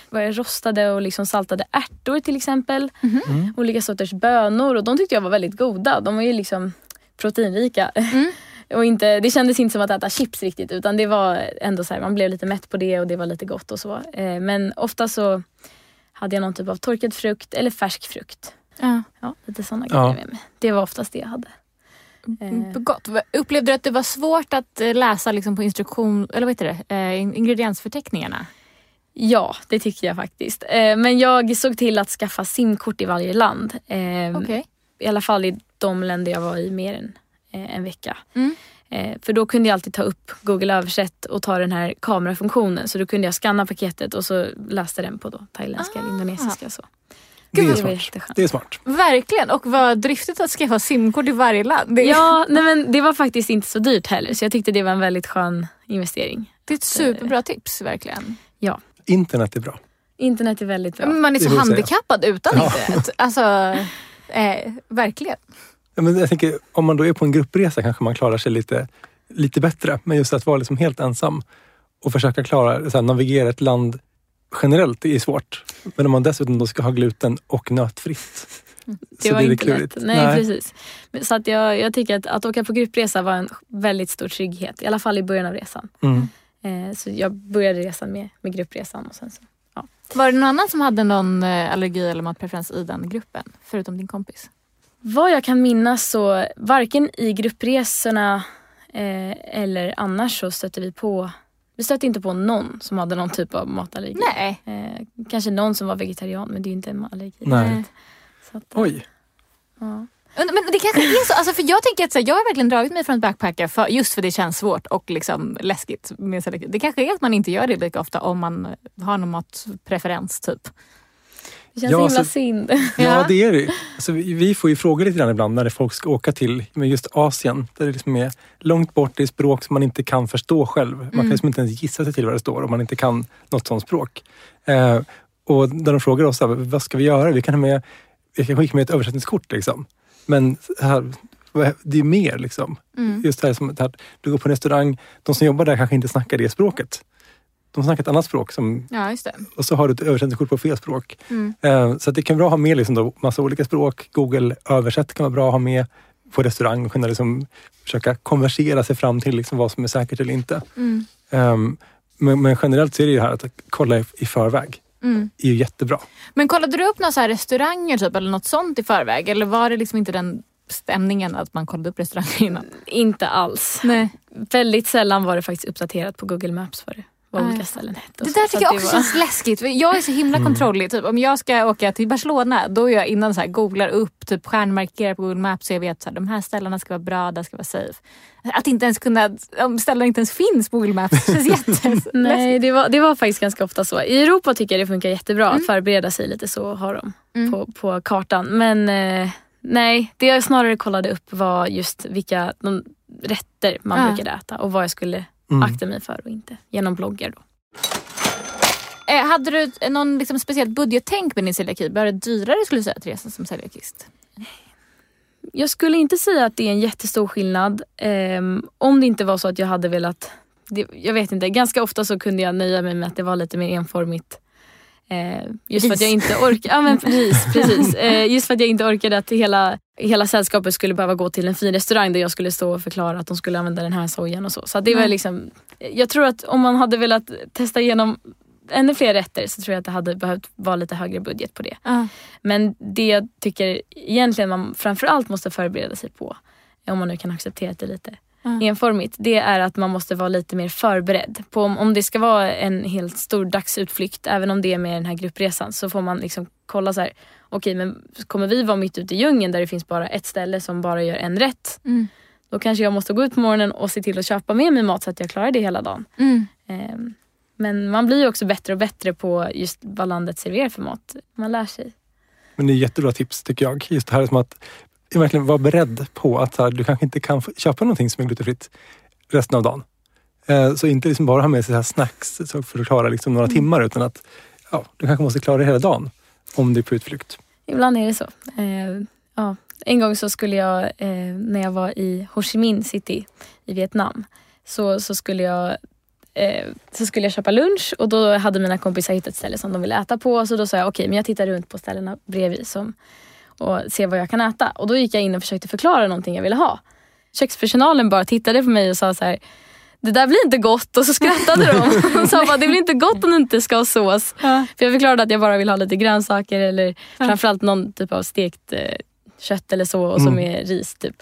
vad är det, rostade och liksom saltade ärtor till exempel. Mm. Olika sorters bönor och de tyckte jag var väldigt goda. De var ju liksom proteinrika. och inte, det kändes inte som att äta chips riktigt utan det var ändå så här, man blev lite mätt på det och det var lite gott och så. Eh, men ofta så hade jag någon typ av torkad frukt eller färsk frukt. Ja. Ja, lite sådana Ja. grejer med mig. Det var oftast det jag hade. Eh, Gott. Upplevde du att det var svårt att eh, läsa liksom på instruktion, eller vad heter det, eh, in- ingrediensförteckningarna? Ja, det tycker jag faktiskt. Eh, men jag såg till att skaffa simkort i varje land. Eh, Okej. I alla fall i de länder jag var i mer än en vecka. Mm. Eh, för då kunde jag alltid ta upp Google översätt och ta den här kamerafunktionen. Så då kunde jag scanna paketet och så läste den på då, thailändska eller Ah. indonesiska. Så. Det är smart. Det är smart. Verkligen, och vad driftigt att skaffa simkort i varje land. Det är, Ja, nej men det var faktiskt inte så dyrt heller så jag tyckte det var en väldigt skön investering. det är ett superbra tips verkligen. Ja, Internet är bra. internet är väldigt bra. Men Man är så vill säga. handikappad utan Ja. internet. Alltså, eh, verkligen. Ja, men jag tänker, om man då är på en gruppresa kanske man klarar sig lite, lite bättre. Men just att vara liksom helt ensam och försöka klara, så här, navigera ett land generellt det är svårt. Men om man dessutom då ska ha gluten och nötfritt. Det så var blir inte klurigt. lätt. Nej, precis. Men Så att jag, jag tycker att, att åka på gruppresa var en väldigt stor trygghet. I alla fall i början av resan. Mm. Eh, så jag började resan med, med gruppresan. Och sen så. Var det någon annan som hade någon eh, allergi eller matpreferens i den gruppen? Förutom din kompis? Vad jag kan minnas så varken i gruppresorna eh, eller annars så stötte vi på vi stötte inte på någon som hade någon typ av matallergi. Nej. Eh, kanske någon som var vegetarian men det är ju inte en allergi. Nej. Så att, eh, Oj. Ja. Men, men det kanske är så, alltså för jag tänker att så här, jag har verkligen dragit mig från att backpacka för, just för det känns svårt och liksom läskigt. Med det kanske är att man inte gör det lika ofta om man har någon matpreferens typ. Det känns Ja, himla så- synd. Ja, det är det alltså, vi, får ju frågor lite grann ibland när folk ska åka till just Asien. Där det liksom är långt bort, det är språk som man inte kan förstå själv. Man kan liksom inte ens gissa sig till vad det står om man inte kan något sånt språk. Eh, och när de frågar oss, här, vad ska vi göra? Vi kan, ha med, vi kan skicka med ett översättningskort. Liksom. Men här, det är mer. Liksom. Just det här som att du går på en restaurang, de som jobbar där kanske inte snackar det språket. De snackar ett annat språk som Ja, just det. och så har du ett översättningskort på fel språk. Mm. Eh, Så att det kan vara bra att ha med liksom då massa olika språk. Google översätt kan vara bra att ha med på restaurang och kunna liksom försöka konversera sig fram till liksom vad som är säkert eller inte. Mm. Um, men, men generellt så är det ju här att kolla i, i förväg. Mm. är ju jättebra. Men kollade du upp några så här restauranger typ, eller något sånt i förväg? Eller var det liksom inte den stämningen att man kollade upp restauranger innan? Inte alls. Nej. Väldigt sällan var det faktiskt uppdaterat på Google Maps vad, det, vad olika ställen hette. Det så. där tycker jag också var- känns läskigt. För jag är så himla kontrollig. Typ, om jag ska åka till Barcelona då gör jag innan så här, googlar upp, typ stjärnmarkerar på Google Maps så jag vet att de här ställena ska vara bra, där ska vara safe. Att inte ens kunna, om ställena inte ens finns på Google Maps känns jätteläskigt. Nej, det var, det var faktiskt ganska ofta så. I Europa tycker jag det funkar jättebra att förbereda sig lite så har de Mm. på, på kartan. Men eh, nej, det jag snarare kollade upp var just vilka de rätter man Ja. brukade äta och vad jag skulle Mm. akta mig för och inte. Genom bloggar då. Eh, hade du någon liksom speciellt budgettänk med din celiaki? Var det dyrare skulle du säga att resa som celiakist? Jag skulle inte säga att det är en jättestor skillnad. ehm, om det inte var så att jag hade velat... Det, jag vet inte, ganska ofta så kunde jag nöja mig med att det var lite mer enformigt Eh, just för att jag inte orkade. Ja men precis. precis. Eh, just för att jag inte orkade att hela, hela sällskapet skulle behöva gå till en fin restaurang där jag skulle stå och förklara att de skulle använda den här sojan och så. Så det var Mm. liksom, jag tror att om man hade velat testa igenom ännu fler rätter så tror jag att det hade behövt vara lite högre budget på det. Ja. Men det jag tycker egentligen man framförallt måste förbereda sig på, om man nu kan acceptera det lite Ja. enformigt, det är att man måste vara lite mer förberedd. På om, om det ska vara en helt stor dagsutflykt, även om det är med den här gruppresan, så får man liksom kolla så här, okej men kommer vi vara mitt ute i djungeln där det finns bara ett ställe som bara gör en rätt, Mm. då kanske jag måste gå ut på morgonen och se till att köpa med mig mat så att jag klarar det hela dagen. Mm. Ehm, Men man blir ju också bättre och bättre på just vad landet serverar för mat. Man lär sig. Men det är jättebra tips tycker jag. Just det här som att verkligen vara beredd på att här, du kanske inte kan köpa någonting som är glutenfritt resten av dagen. Eh, Så inte liksom bara ha med sig så här snacks så för att klara liksom några timmar utan att ja, du kanske måste klara det hela dagen om du är på utflykt. Ibland är det så. Eh, ja. En gång så skulle jag, eh, när jag var i Ho Chi Minh City i Vietnam, så, så, skulle jag, eh, så skulle jag köpa lunch och då hade mina kompisar hittat ett ställe som de ville äta på. Så då sa jag okej, men jag tittar runt på ställena bredvid som, och ser vad jag kan äta. Och då gick jag in och försökte förklara någonting jag ville ha. Kökspersonalen bara tittade på mig och sa så här det där blir inte gott och så skrattade de. och sa bara, det blir inte gott om det inte ska ha sås. Ja. För jag förklarade att jag bara vill ha lite grönsaker eller framförallt någon typ av stekt eh, kött eller så och Mm. med ris. Typ.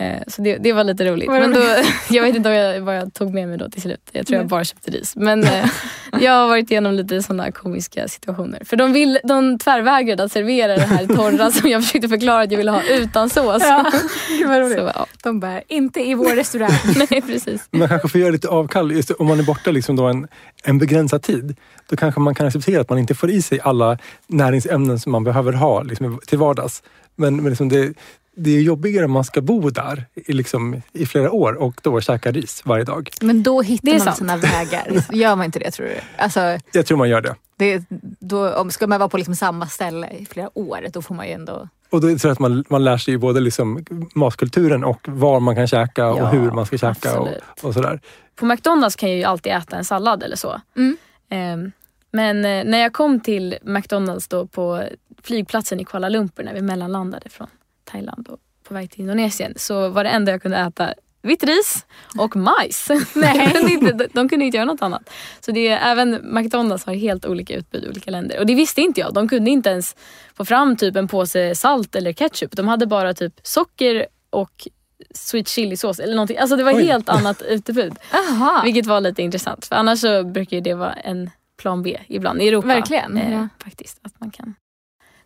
Eh, så det, det var lite roligt. Men då, jag vet inte vad jag, vad jag tog med mig då till slut. Jag tror jag bara köpte ris. Men eh, jag har varit igenom lite sådana komiska situationer. För de, vill, de tvärvägrade att servera det här torra som jag försökte förklara att jag ville ha utan sås. Ja, det var roligt. Så, ja. De bara, inte i vår restaurang. Nej, precis. Man kanske får göra lite avkall. Just om man är borta liksom då en, en begränsad tid. Då kanske man kan acceptera att man inte får i sig alla näringsämnen som man behöver ha liksom, till vardags. Men, men liksom det, det är jobbigare om man ska bo där i, liksom, i flera år och då käka ris varje dag. Men då hittar man sant. sina vägar. Gör man inte det tror du? Alltså, Jag tror man gör det. det, då, om ska man vara på liksom samma ställe i flera år, då får man ju ändå... Och då tror jag att man, man lär sig både liksom matkulturen och var man kan käka och Ja, hur man ska käka och, och sådär. På McDonalds kan jag ju alltid äta en sallad eller så. Mm. Ehm, men eh, när jag kom till McDonalds då på flygplatsen i Kuala Lumpur när vi mellanlandade från Thailand och på väg till Indonesien så var det enda jag kunde äta vitt ris och majs. Nej. Inte, de- de kunde inte göra något annat. Så det är, även McDonalds har helt olika utbud i olika länder. Och det visste inte jag. De kunde inte ens få fram typ en påse salt eller ketchup. De hade bara typ socker och sweet chili-sås eller någonting. Alltså det var Oj. helt annat utbud. Aha. Vilket var lite intressant. För annars så brukar det vara en plan B ibland i Europa. Verkligen, Eh, ja. Faktiskt. Att man kan.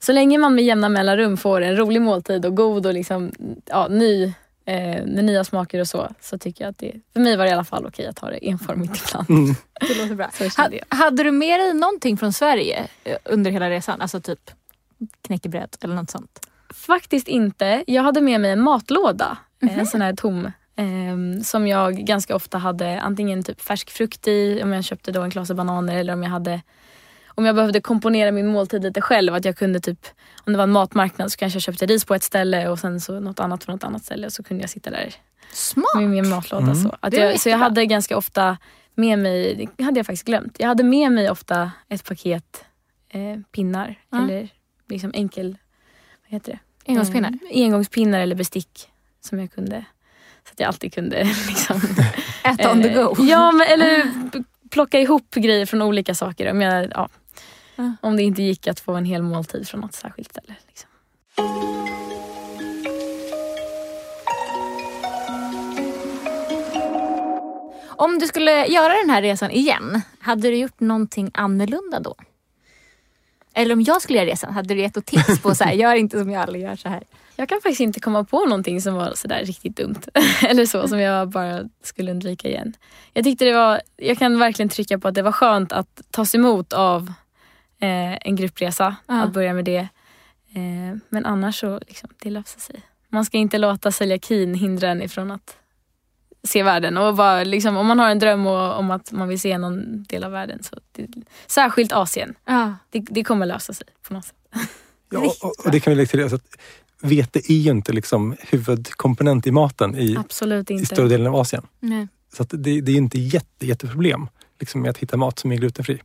Så länge man med jämna mellanrum får en rolig måltid och god och liksom, ja, ny, eh, med nya smaker och så. Så tycker jag att det, för mig var det i alla fall okej att ha det enformigt ibland. Mm. Det låter bra. Ha, hade du med dig någonting från Sverige eh, under hela resan? Alltså typ knäckebröd eller något sånt? Faktiskt inte. Jag hade med mig en matlåda. eh, En sån här tom. Eh, som jag ganska ofta hade antingen typ färsk frukt i, om jag köpte då en klase bananer eller om jag hade om jag behövde komponera min måltid lite själv. Att jag kunde typ, om det var en matmarknad så kanske jag köpte ris på ett ställe och sen så något annat från något annat ställe. Och så kunde jag sitta där Smart! med min matlåda. Mm. Så. Att jag, så jag hade ganska ofta med mig, det hade jag faktiskt glömt. Jag hade med mig ofta ett paket eh, pinnar Ja. eller liksom enkel, vad heter det? Engångspinnar. Eh, engångspinnar eller bestick som jag kunde. Så att jag alltid kunde liksom, Äta on the eh, go. Ja, men, eller plocka ihop grejer från olika saker. Om, jag, ja, Mm. om det inte gick att få en hel måltid från något särskilt ställe. Liksom. Om du skulle göra den här resan igen, hade du gjort någonting annorlunda då? Eller om jag skulle göra resan, hade du gett något tips på så här, gör inte som jag aldrig gör så här? Jag kan faktiskt inte komma på någonting som var sådär riktigt dumt. Eller så, som jag bara skulle undvika igen. Jag tyckte det var, jag kan verkligen trycka på att det var skönt att tas emot av en gruppresa. Ja. Att börja med det. Eh, men annars så, liksom, det löser sig. Man ska inte låta celiakin hindra en ifrån att se världen. Och bara, liksom, om man har en dröm och, om att man vill se någon del av världen. Så det, särskilt Asien. Ja. Det, det kommer lösa sig på något sätt. Ja, och, och det kan vi lägga till. Alltså att vete är ju inte liksom huvudkomponent i maten i, Absolut i större delen av Asien. Nej. Så att det, det är inte jätte, jätteproblem liksom, med att hitta mat som är glutenfri.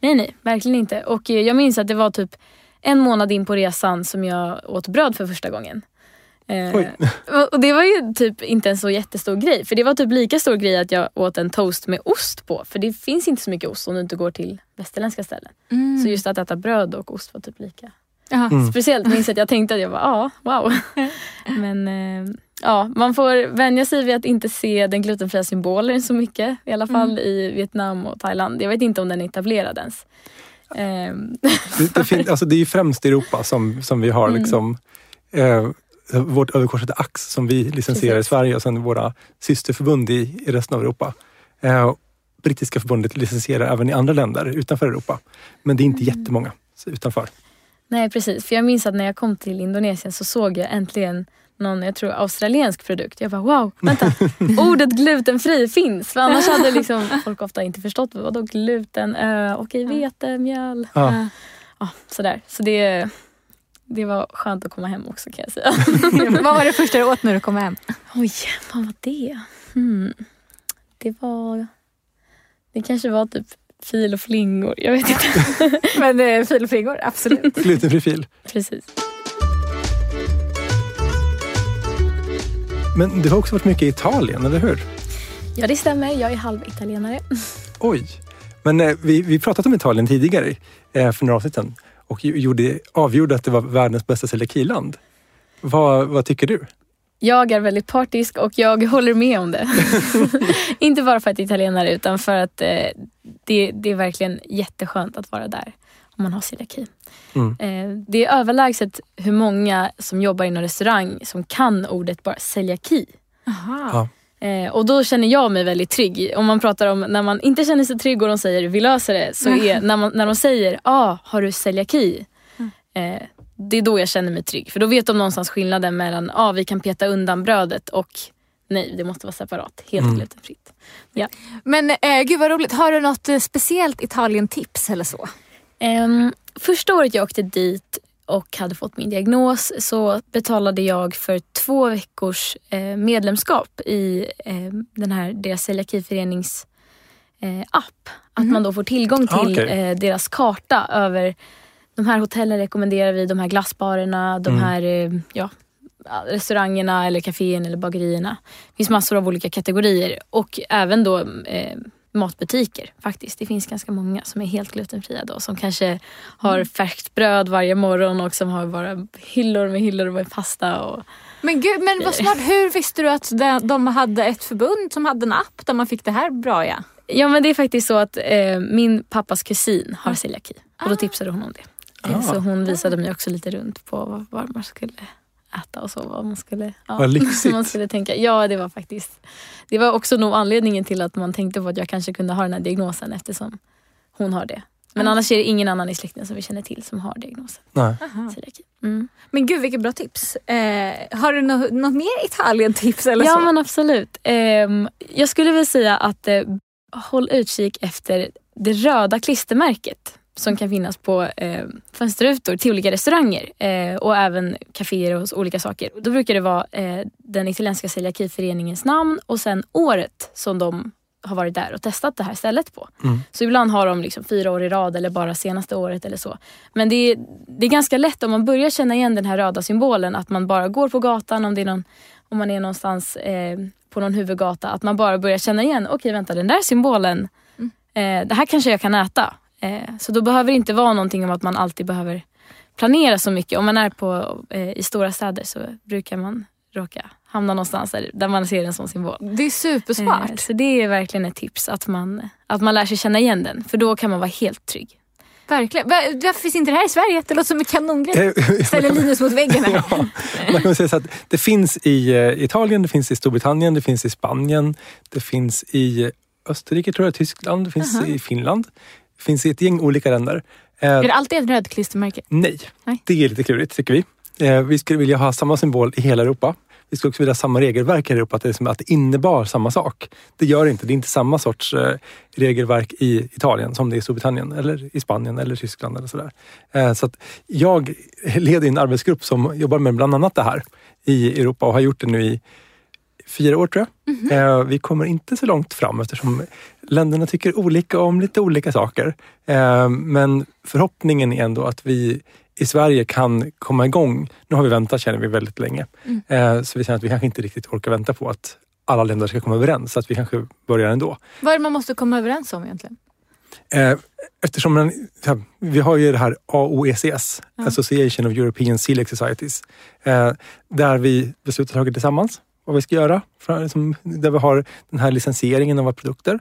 Nej, nej, verkligen inte. Och eh, jag minns att det var typ en månad in på resan som jag åt bröd för första gången. Eh, och- det var ju typ inte en så jättestor grej. För det var typ lika stor grej att jag åt en toast med ost på. För det finns inte så mycket ost om du inte går till västerländska ställen. Mm. Så just att äta bröd och ost var typ lika. Mm. Speciellt minns jag att jag tänkte att jag var ja, wow. Men eh, ja, man får vänja sig vid att inte se den glutenfria symbolen så mycket. I alla fall i Vietnam och Thailand. Jag vet inte om den är etablerad ens. Ehm, Det, det, fin- alltså det är ju främst i Europa som, som vi har Mm. liksom, eh, vårt överkorsade AX som vi licensierar Precis. i Sverige och sen våra systerförbund i, i resten av Europa. Eh, brittiska förbundet licensierar även i andra länder utanför Europa. Men det är inte Mm. jättemånga utanför. nej precis, för jag minns att när jag kom till Indonesien så såg jag äntligen någon, jag tror australiensk produkt. Jag bara wow, vänta, ordet glutenfri finns. För annars hade liksom folk ofta inte förstått vadå gluten, ö, okej vete, mjöl. Ja. Ja, sådär. Så det, det var skönt att komma hem också kan jag säga. Vad var det första du åt när du kom hem? Oj, vad var det? Hmm. Det var... Det kanske var typ fil och flingor. Jag vet inte. Men eh, fil och flingor, absolut. Glutenfri fil. Precis. Men du har också varit mycket i Italien, eller hur? Ja, det stämmer. Jag är halvitalienare. Oj! Men eh, vi, vi pratat om Italien tidigare eh, för några avsnitt sedan och gjorde, avgjorde att det var världens bästa celiakiland. Vad, vad tycker du? Jag är väldigt partisk och jag håller med om det. inte bara för att jag är italienare utan för att eh, det, det är verkligen jätteskönt att vara där om man har celiaki. Mm. Eh, det är överlägset hur många som jobbar inom restaurang som kan ordet bara celiaki. Aha. Ja. Eh, och då känner jag mig väldigt trygg. Om man pratar om när man inte känner sig trygg och de säger vi löser det. Så är när, man, när de säger ah, har du celiaki? Eh, det är då jag känner mig trygg. För då vet de någonstans skillnaden mellan ah, vi kan peta undan brödet och nej, det måste vara separat. Helt Mm. glutenfritt. Ja. Men eh, gud vad roligt. Har du något eh, speciellt Italien-tips eller så? Ehm, första året jag åkte dit och hade fått min diagnos så betalade jag för två veckors eh, medlemskap i eh, den här deras celiakiförenings eh, app. Att man då får tillgång Ah, till okej. eh, deras karta över de här hotellen rekommenderar vi, de här glassbarerna, de Mm. här eh, ja, restaurangerna eller kaféerna eller bagerierna. Det finns massor av olika kategorier och även då eh, matbutiker faktiskt. Det finns ganska många som är helt glutenfria då som kanske har färskt bröd varje morgon och som har bara hyllor med hyllor med pasta. Och, Men gud, men vad smart. Hur visste du att de, de hade ett förbund som hade en app där man fick det här bra ja? ja men det är faktiskt så att eh, min pappas kusin har celiaki och då tipsade hon om det. Eh, Ah. Så hon visade mig också lite runt på vad, vad man skulle äta och så. Vad man skulle, ja, Vad lyxigt. man skulle tänka. Ja, det var faktiskt... Det var också nog anledningen till att man tänkte på att jag kanske kunde ha den här diagnosen eftersom hon har det. Men annars är det ingen annan i släkten som vi känner till som har diagnosen Nej. Mm. Men gud vilket bra tips. Eh, har du nå- något mer Italien-tips eller Ja så? men absolut. Ehm, jag skulle väl säga att eh, håll utkik efter det röda klistermärket som kan finnas på eh, fönsterrutor till olika restauranger eh, och även kaféer och olika saker. Då brukar det vara eh, den italienska celiakiföreningens namn och sen året som de har varit där och testat det här stället på. Mm. Så ibland har de liksom fyra år i rad eller bara senaste året eller så. Men det är, det är ganska lätt om man börjar känna igen den här röda symbolen att man bara går på gatan om, det är någon, om man är någonstans eh, på någon huvudgata. Att man bara börjar känna igen, okej vänta den där symbolen, eh, det här kanske jag kan äta. Eh, så då behöver det inte vara någonting om att man alltid behöver planera så mycket. Om man är på, eh, i stora städer så brukar man råka hamna någonstans där, där man ser en sån symbol. Det är supersmart. Eh, Så det är verkligen ett tips att man, att man lär sig känna igen den. För då kan man vara helt trygg. Verkligen. Va- Varför finns inte det här i Sverige? Det låter som en kanongrej. Eh, Ställer Linus mot väggen här. Ja, man kan säga så att det finns i eh, Italien, det finns i Storbritannien, det finns i Spanien, det finns i Österrike, tror jag, Tyskland, det finns i Finland. Finns i ett gäng olika länder. Eh, Är det alltid ett röd klistermärke? nej, Nej. det är lite klurigt tycker vi. Eh, vi skulle vilja ha samma symbol i hela Europa. Vi skulle också vilja ha samma regelverk i Europa, att det, är som att det innebar samma sak. Det gör det inte. Det är inte samma sorts eh, regelverk i Italien som det är i Storbritannien eller i Spanien eller Tyskland eller sådär. Så att jag leder en arbetsgrupp som jobbar med bland annat det här i Europa och har gjort det nu i fyra år tror jag. Eh, vi kommer inte så långt fram eftersom länderna tycker olika om lite olika saker. Eh, men förhoppningen är ändå att vi i Sverige kan komma igång. Nu har vi väntat känner vi väldigt länge. Eh, så vi känner att vi kanske inte riktigt orkar vänta på att alla länder ska komma överens. Så att vi kanske börjar ändå. Vad är det man måste komma överens om egentligen? Eh, Eftersom man, vi har ju det här AOECS, Association of European Celiac Societies, eh, där vi beslutar saker tillsammans, vad vi ska göra, för, liksom, där vi har den här licensieringen av våra produkter.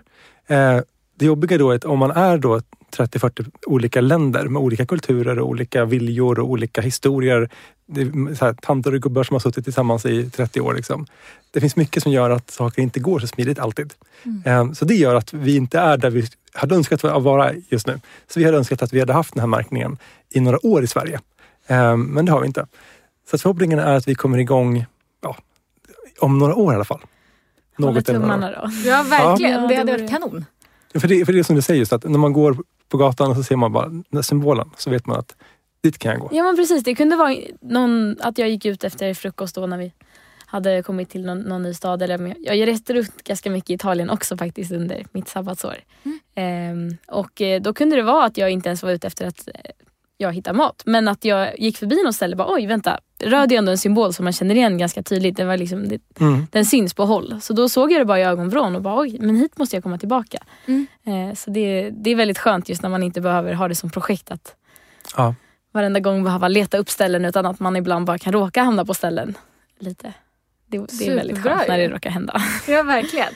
Eh, det jobbiga då är att om man är då 30-40 olika länder med olika kulturer och olika viljor och olika historier. Det här, tanter och gubbar som har suttit tillsammans i 30 år. Liksom. Det finns mycket som gör att saker inte går så smidigt alltid. Eh, Så det gör att vi inte är där vi hade önskat att vara just nu. Så vi hade önskat att vi hade haft den här märkningen i några år i Sverige. Eh, Men det har vi inte. Så förhoppningen är att vi kommer igång om några år i alla fall. Håller tummarna då. Ja, verkligen. Ja, det hade varit kanon. För det, för det är som du säger, just att när man går på gatan och så ser man bara den här symbolen så vet man att dit kan jag gå. Ja men precis, det kunde vara någon, att jag gick ut efter frukost då när vi hade kommit till någon, någon ny stad. Eller, jag reste runt ganska mycket i Italien också faktiskt under mitt sabbatsår. Ehm, och eh, då kunde det vara att jag inte ens var ute efter att eh, jag hittade mat. Men att jag gick förbi något ställe och bara oj vänta, röd är ändå en symbol som man känner igen ganska tydligt. Det var liksom, det, Mm. den syns på håll. Så då såg jag det bara i ögonvrån och bara oj, men hit måste jag komma tillbaka. Mm. Eh, så det, det är väldigt skönt just när man inte behöver ha det som projekt att Ja. varenda gång behöva leta upp ställen utan att man ibland bara kan råka hamna på ställen. Lite. Det, det är väldigt skönt när det råkar hända. Ja, verkligen.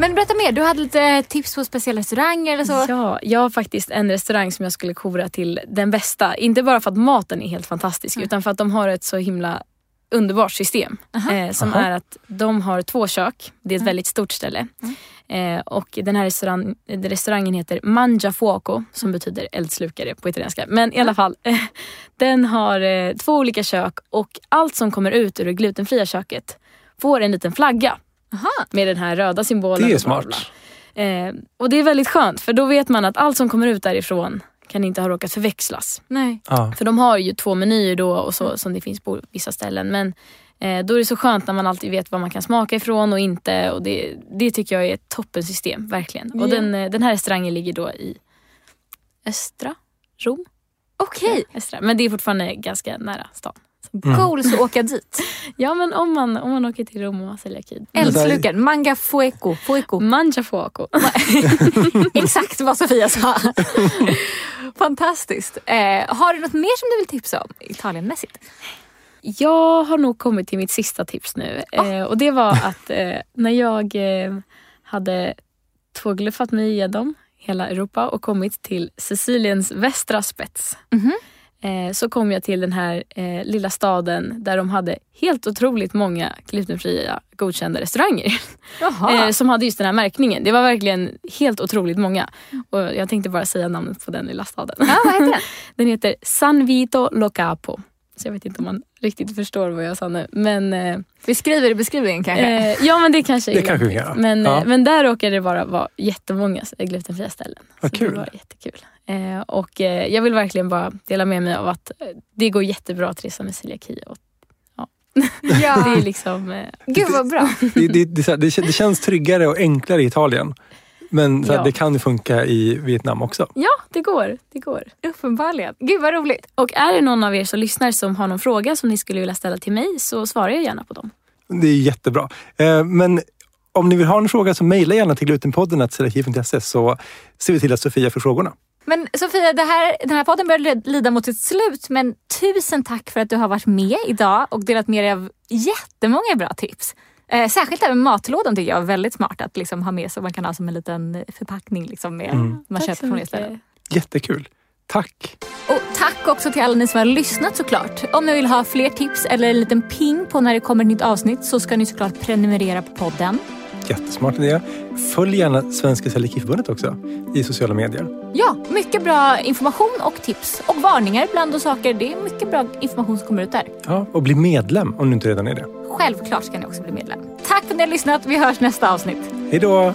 Men berätta mer, du hade lite tips på speciella restauranger eller så? Ja, jag har faktiskt en restaurang som jag skulle kora till den bästa. Inte bara för att maten är helt fantastisk utan för att de har ett så himla underbart system. Eh, som Aha. är att de har två kök. Det är ett väldigt stort ställe. Eh, och den här restaurang, eh, restaurangen heter Mangia Fuoco som betyder eldslukare på italienska. Men i alla fall, eh, den har eh, två olika kök och allt som kommer ut ur det glutenfria köket får en liten flagga Aha. med den här röda symbolen. Det är och smart. Eh, och det är väldigt skönt för då vet man att allt som kommer ut därifrån kan inte ha råkat förväxlas. Nej. Ja. För de har ju två menyer då och så, som det finns på vissa ställen. Men eh, då är det så skönt när man alltid vet vad man kan smaka ifrån och inte. Och det, det tycker jag är ett toppensystem, verkligen. Och Ja. den, eh, den här restaurangen ligger då i östra Rom. Okej, Östra. Men det är fortfarande ganska nära stan. Cool så åka dit. Ja men om man, om man åker till Rom och har celiaki. Eldslukaren, manga fueco. fueco. Mangia fuoco. Exakt vad Sofia sa. Fantastiskt. Eh, har du något mer som du vill tipsa om Italienmässigt? Jag har nog kommit till mitt sista tips nu. Eh, och det var att eh, när jag eh, hade tågluffat mig igenom hela Europa och kommit till Siciliens västra spets. Mhm. Eh, så kom jag till den här eh, lilla staden där de hade helt otroligt många glutenfria godkända restauranger. Eh, som hade just den här märkningen. Det var verkligen helt otroligt många. Och jag tänkte bara säga namnet på den lilla staden. ja, vad heter den? Den heter San Vito Lo Capo. Så jag vet inte om man riktigt förstår vad jag sa nu. Men, eh, Vi skriver i beskrivningen kanske. eh, ja men det kanske Det kanske vi kan men, Ja. eh, men där råkade det bara vara jättemånga glutenfria ställen. Vad så kul. Det var jättekul. Eh, och eh, jag vill verkligen bara dela med mig av att eh, det går jättebra att resa med celiaki. Och ja. det är liksom... Eh, Gud vad bra. Det, det, det, det känns tryggare och enklare i Italien. Men så här, Ja. det kan funka i Vietnam också. ja, det går. Det går. Uppenbarligen. Gud vad roligt. Och är det någon av er som lyssnar som har någon fråga som ni skulle vilja ställa till mig så svarar jag gärna på dem. Det är jättebra. Eh, Men om ni vill ha en fråga så mejla gärna till glutenpodden.se så ser vi till att Sofia får frågorna. Men Sofia, det här, den här podden börjar lida mot sitt slut. Men tusen tack för att du har varit med idag och delat med dig av jättemånga bra tips. Eh, särskilt med matlådan tycker jag är väldigt smart att liksom ha med så man kan ha som en liten förpackning liksom med man Tack köper från det mycket. stället. Jättekul. Tack! Och tack också till alla ni som har lyssnat såklart. Om ni vill ha fler tips eller en liten ping på när det kommer ett nytt avsnitt så ska ni såklart prenumerera på podden. Jättesmart idé. Följ gärna Svenska Celiakiförbundet också i sociala medier. Ja, mycket bra information och tips. Och varningar ibland och saker. Det är mycket bra information som kommer ut där. Ja, och bli medlem om du inte redan är det. Självklart ska ni också bli medlem. Tack för att ni har lyssnat. Vi hörs nästa avsnitt. Hej då!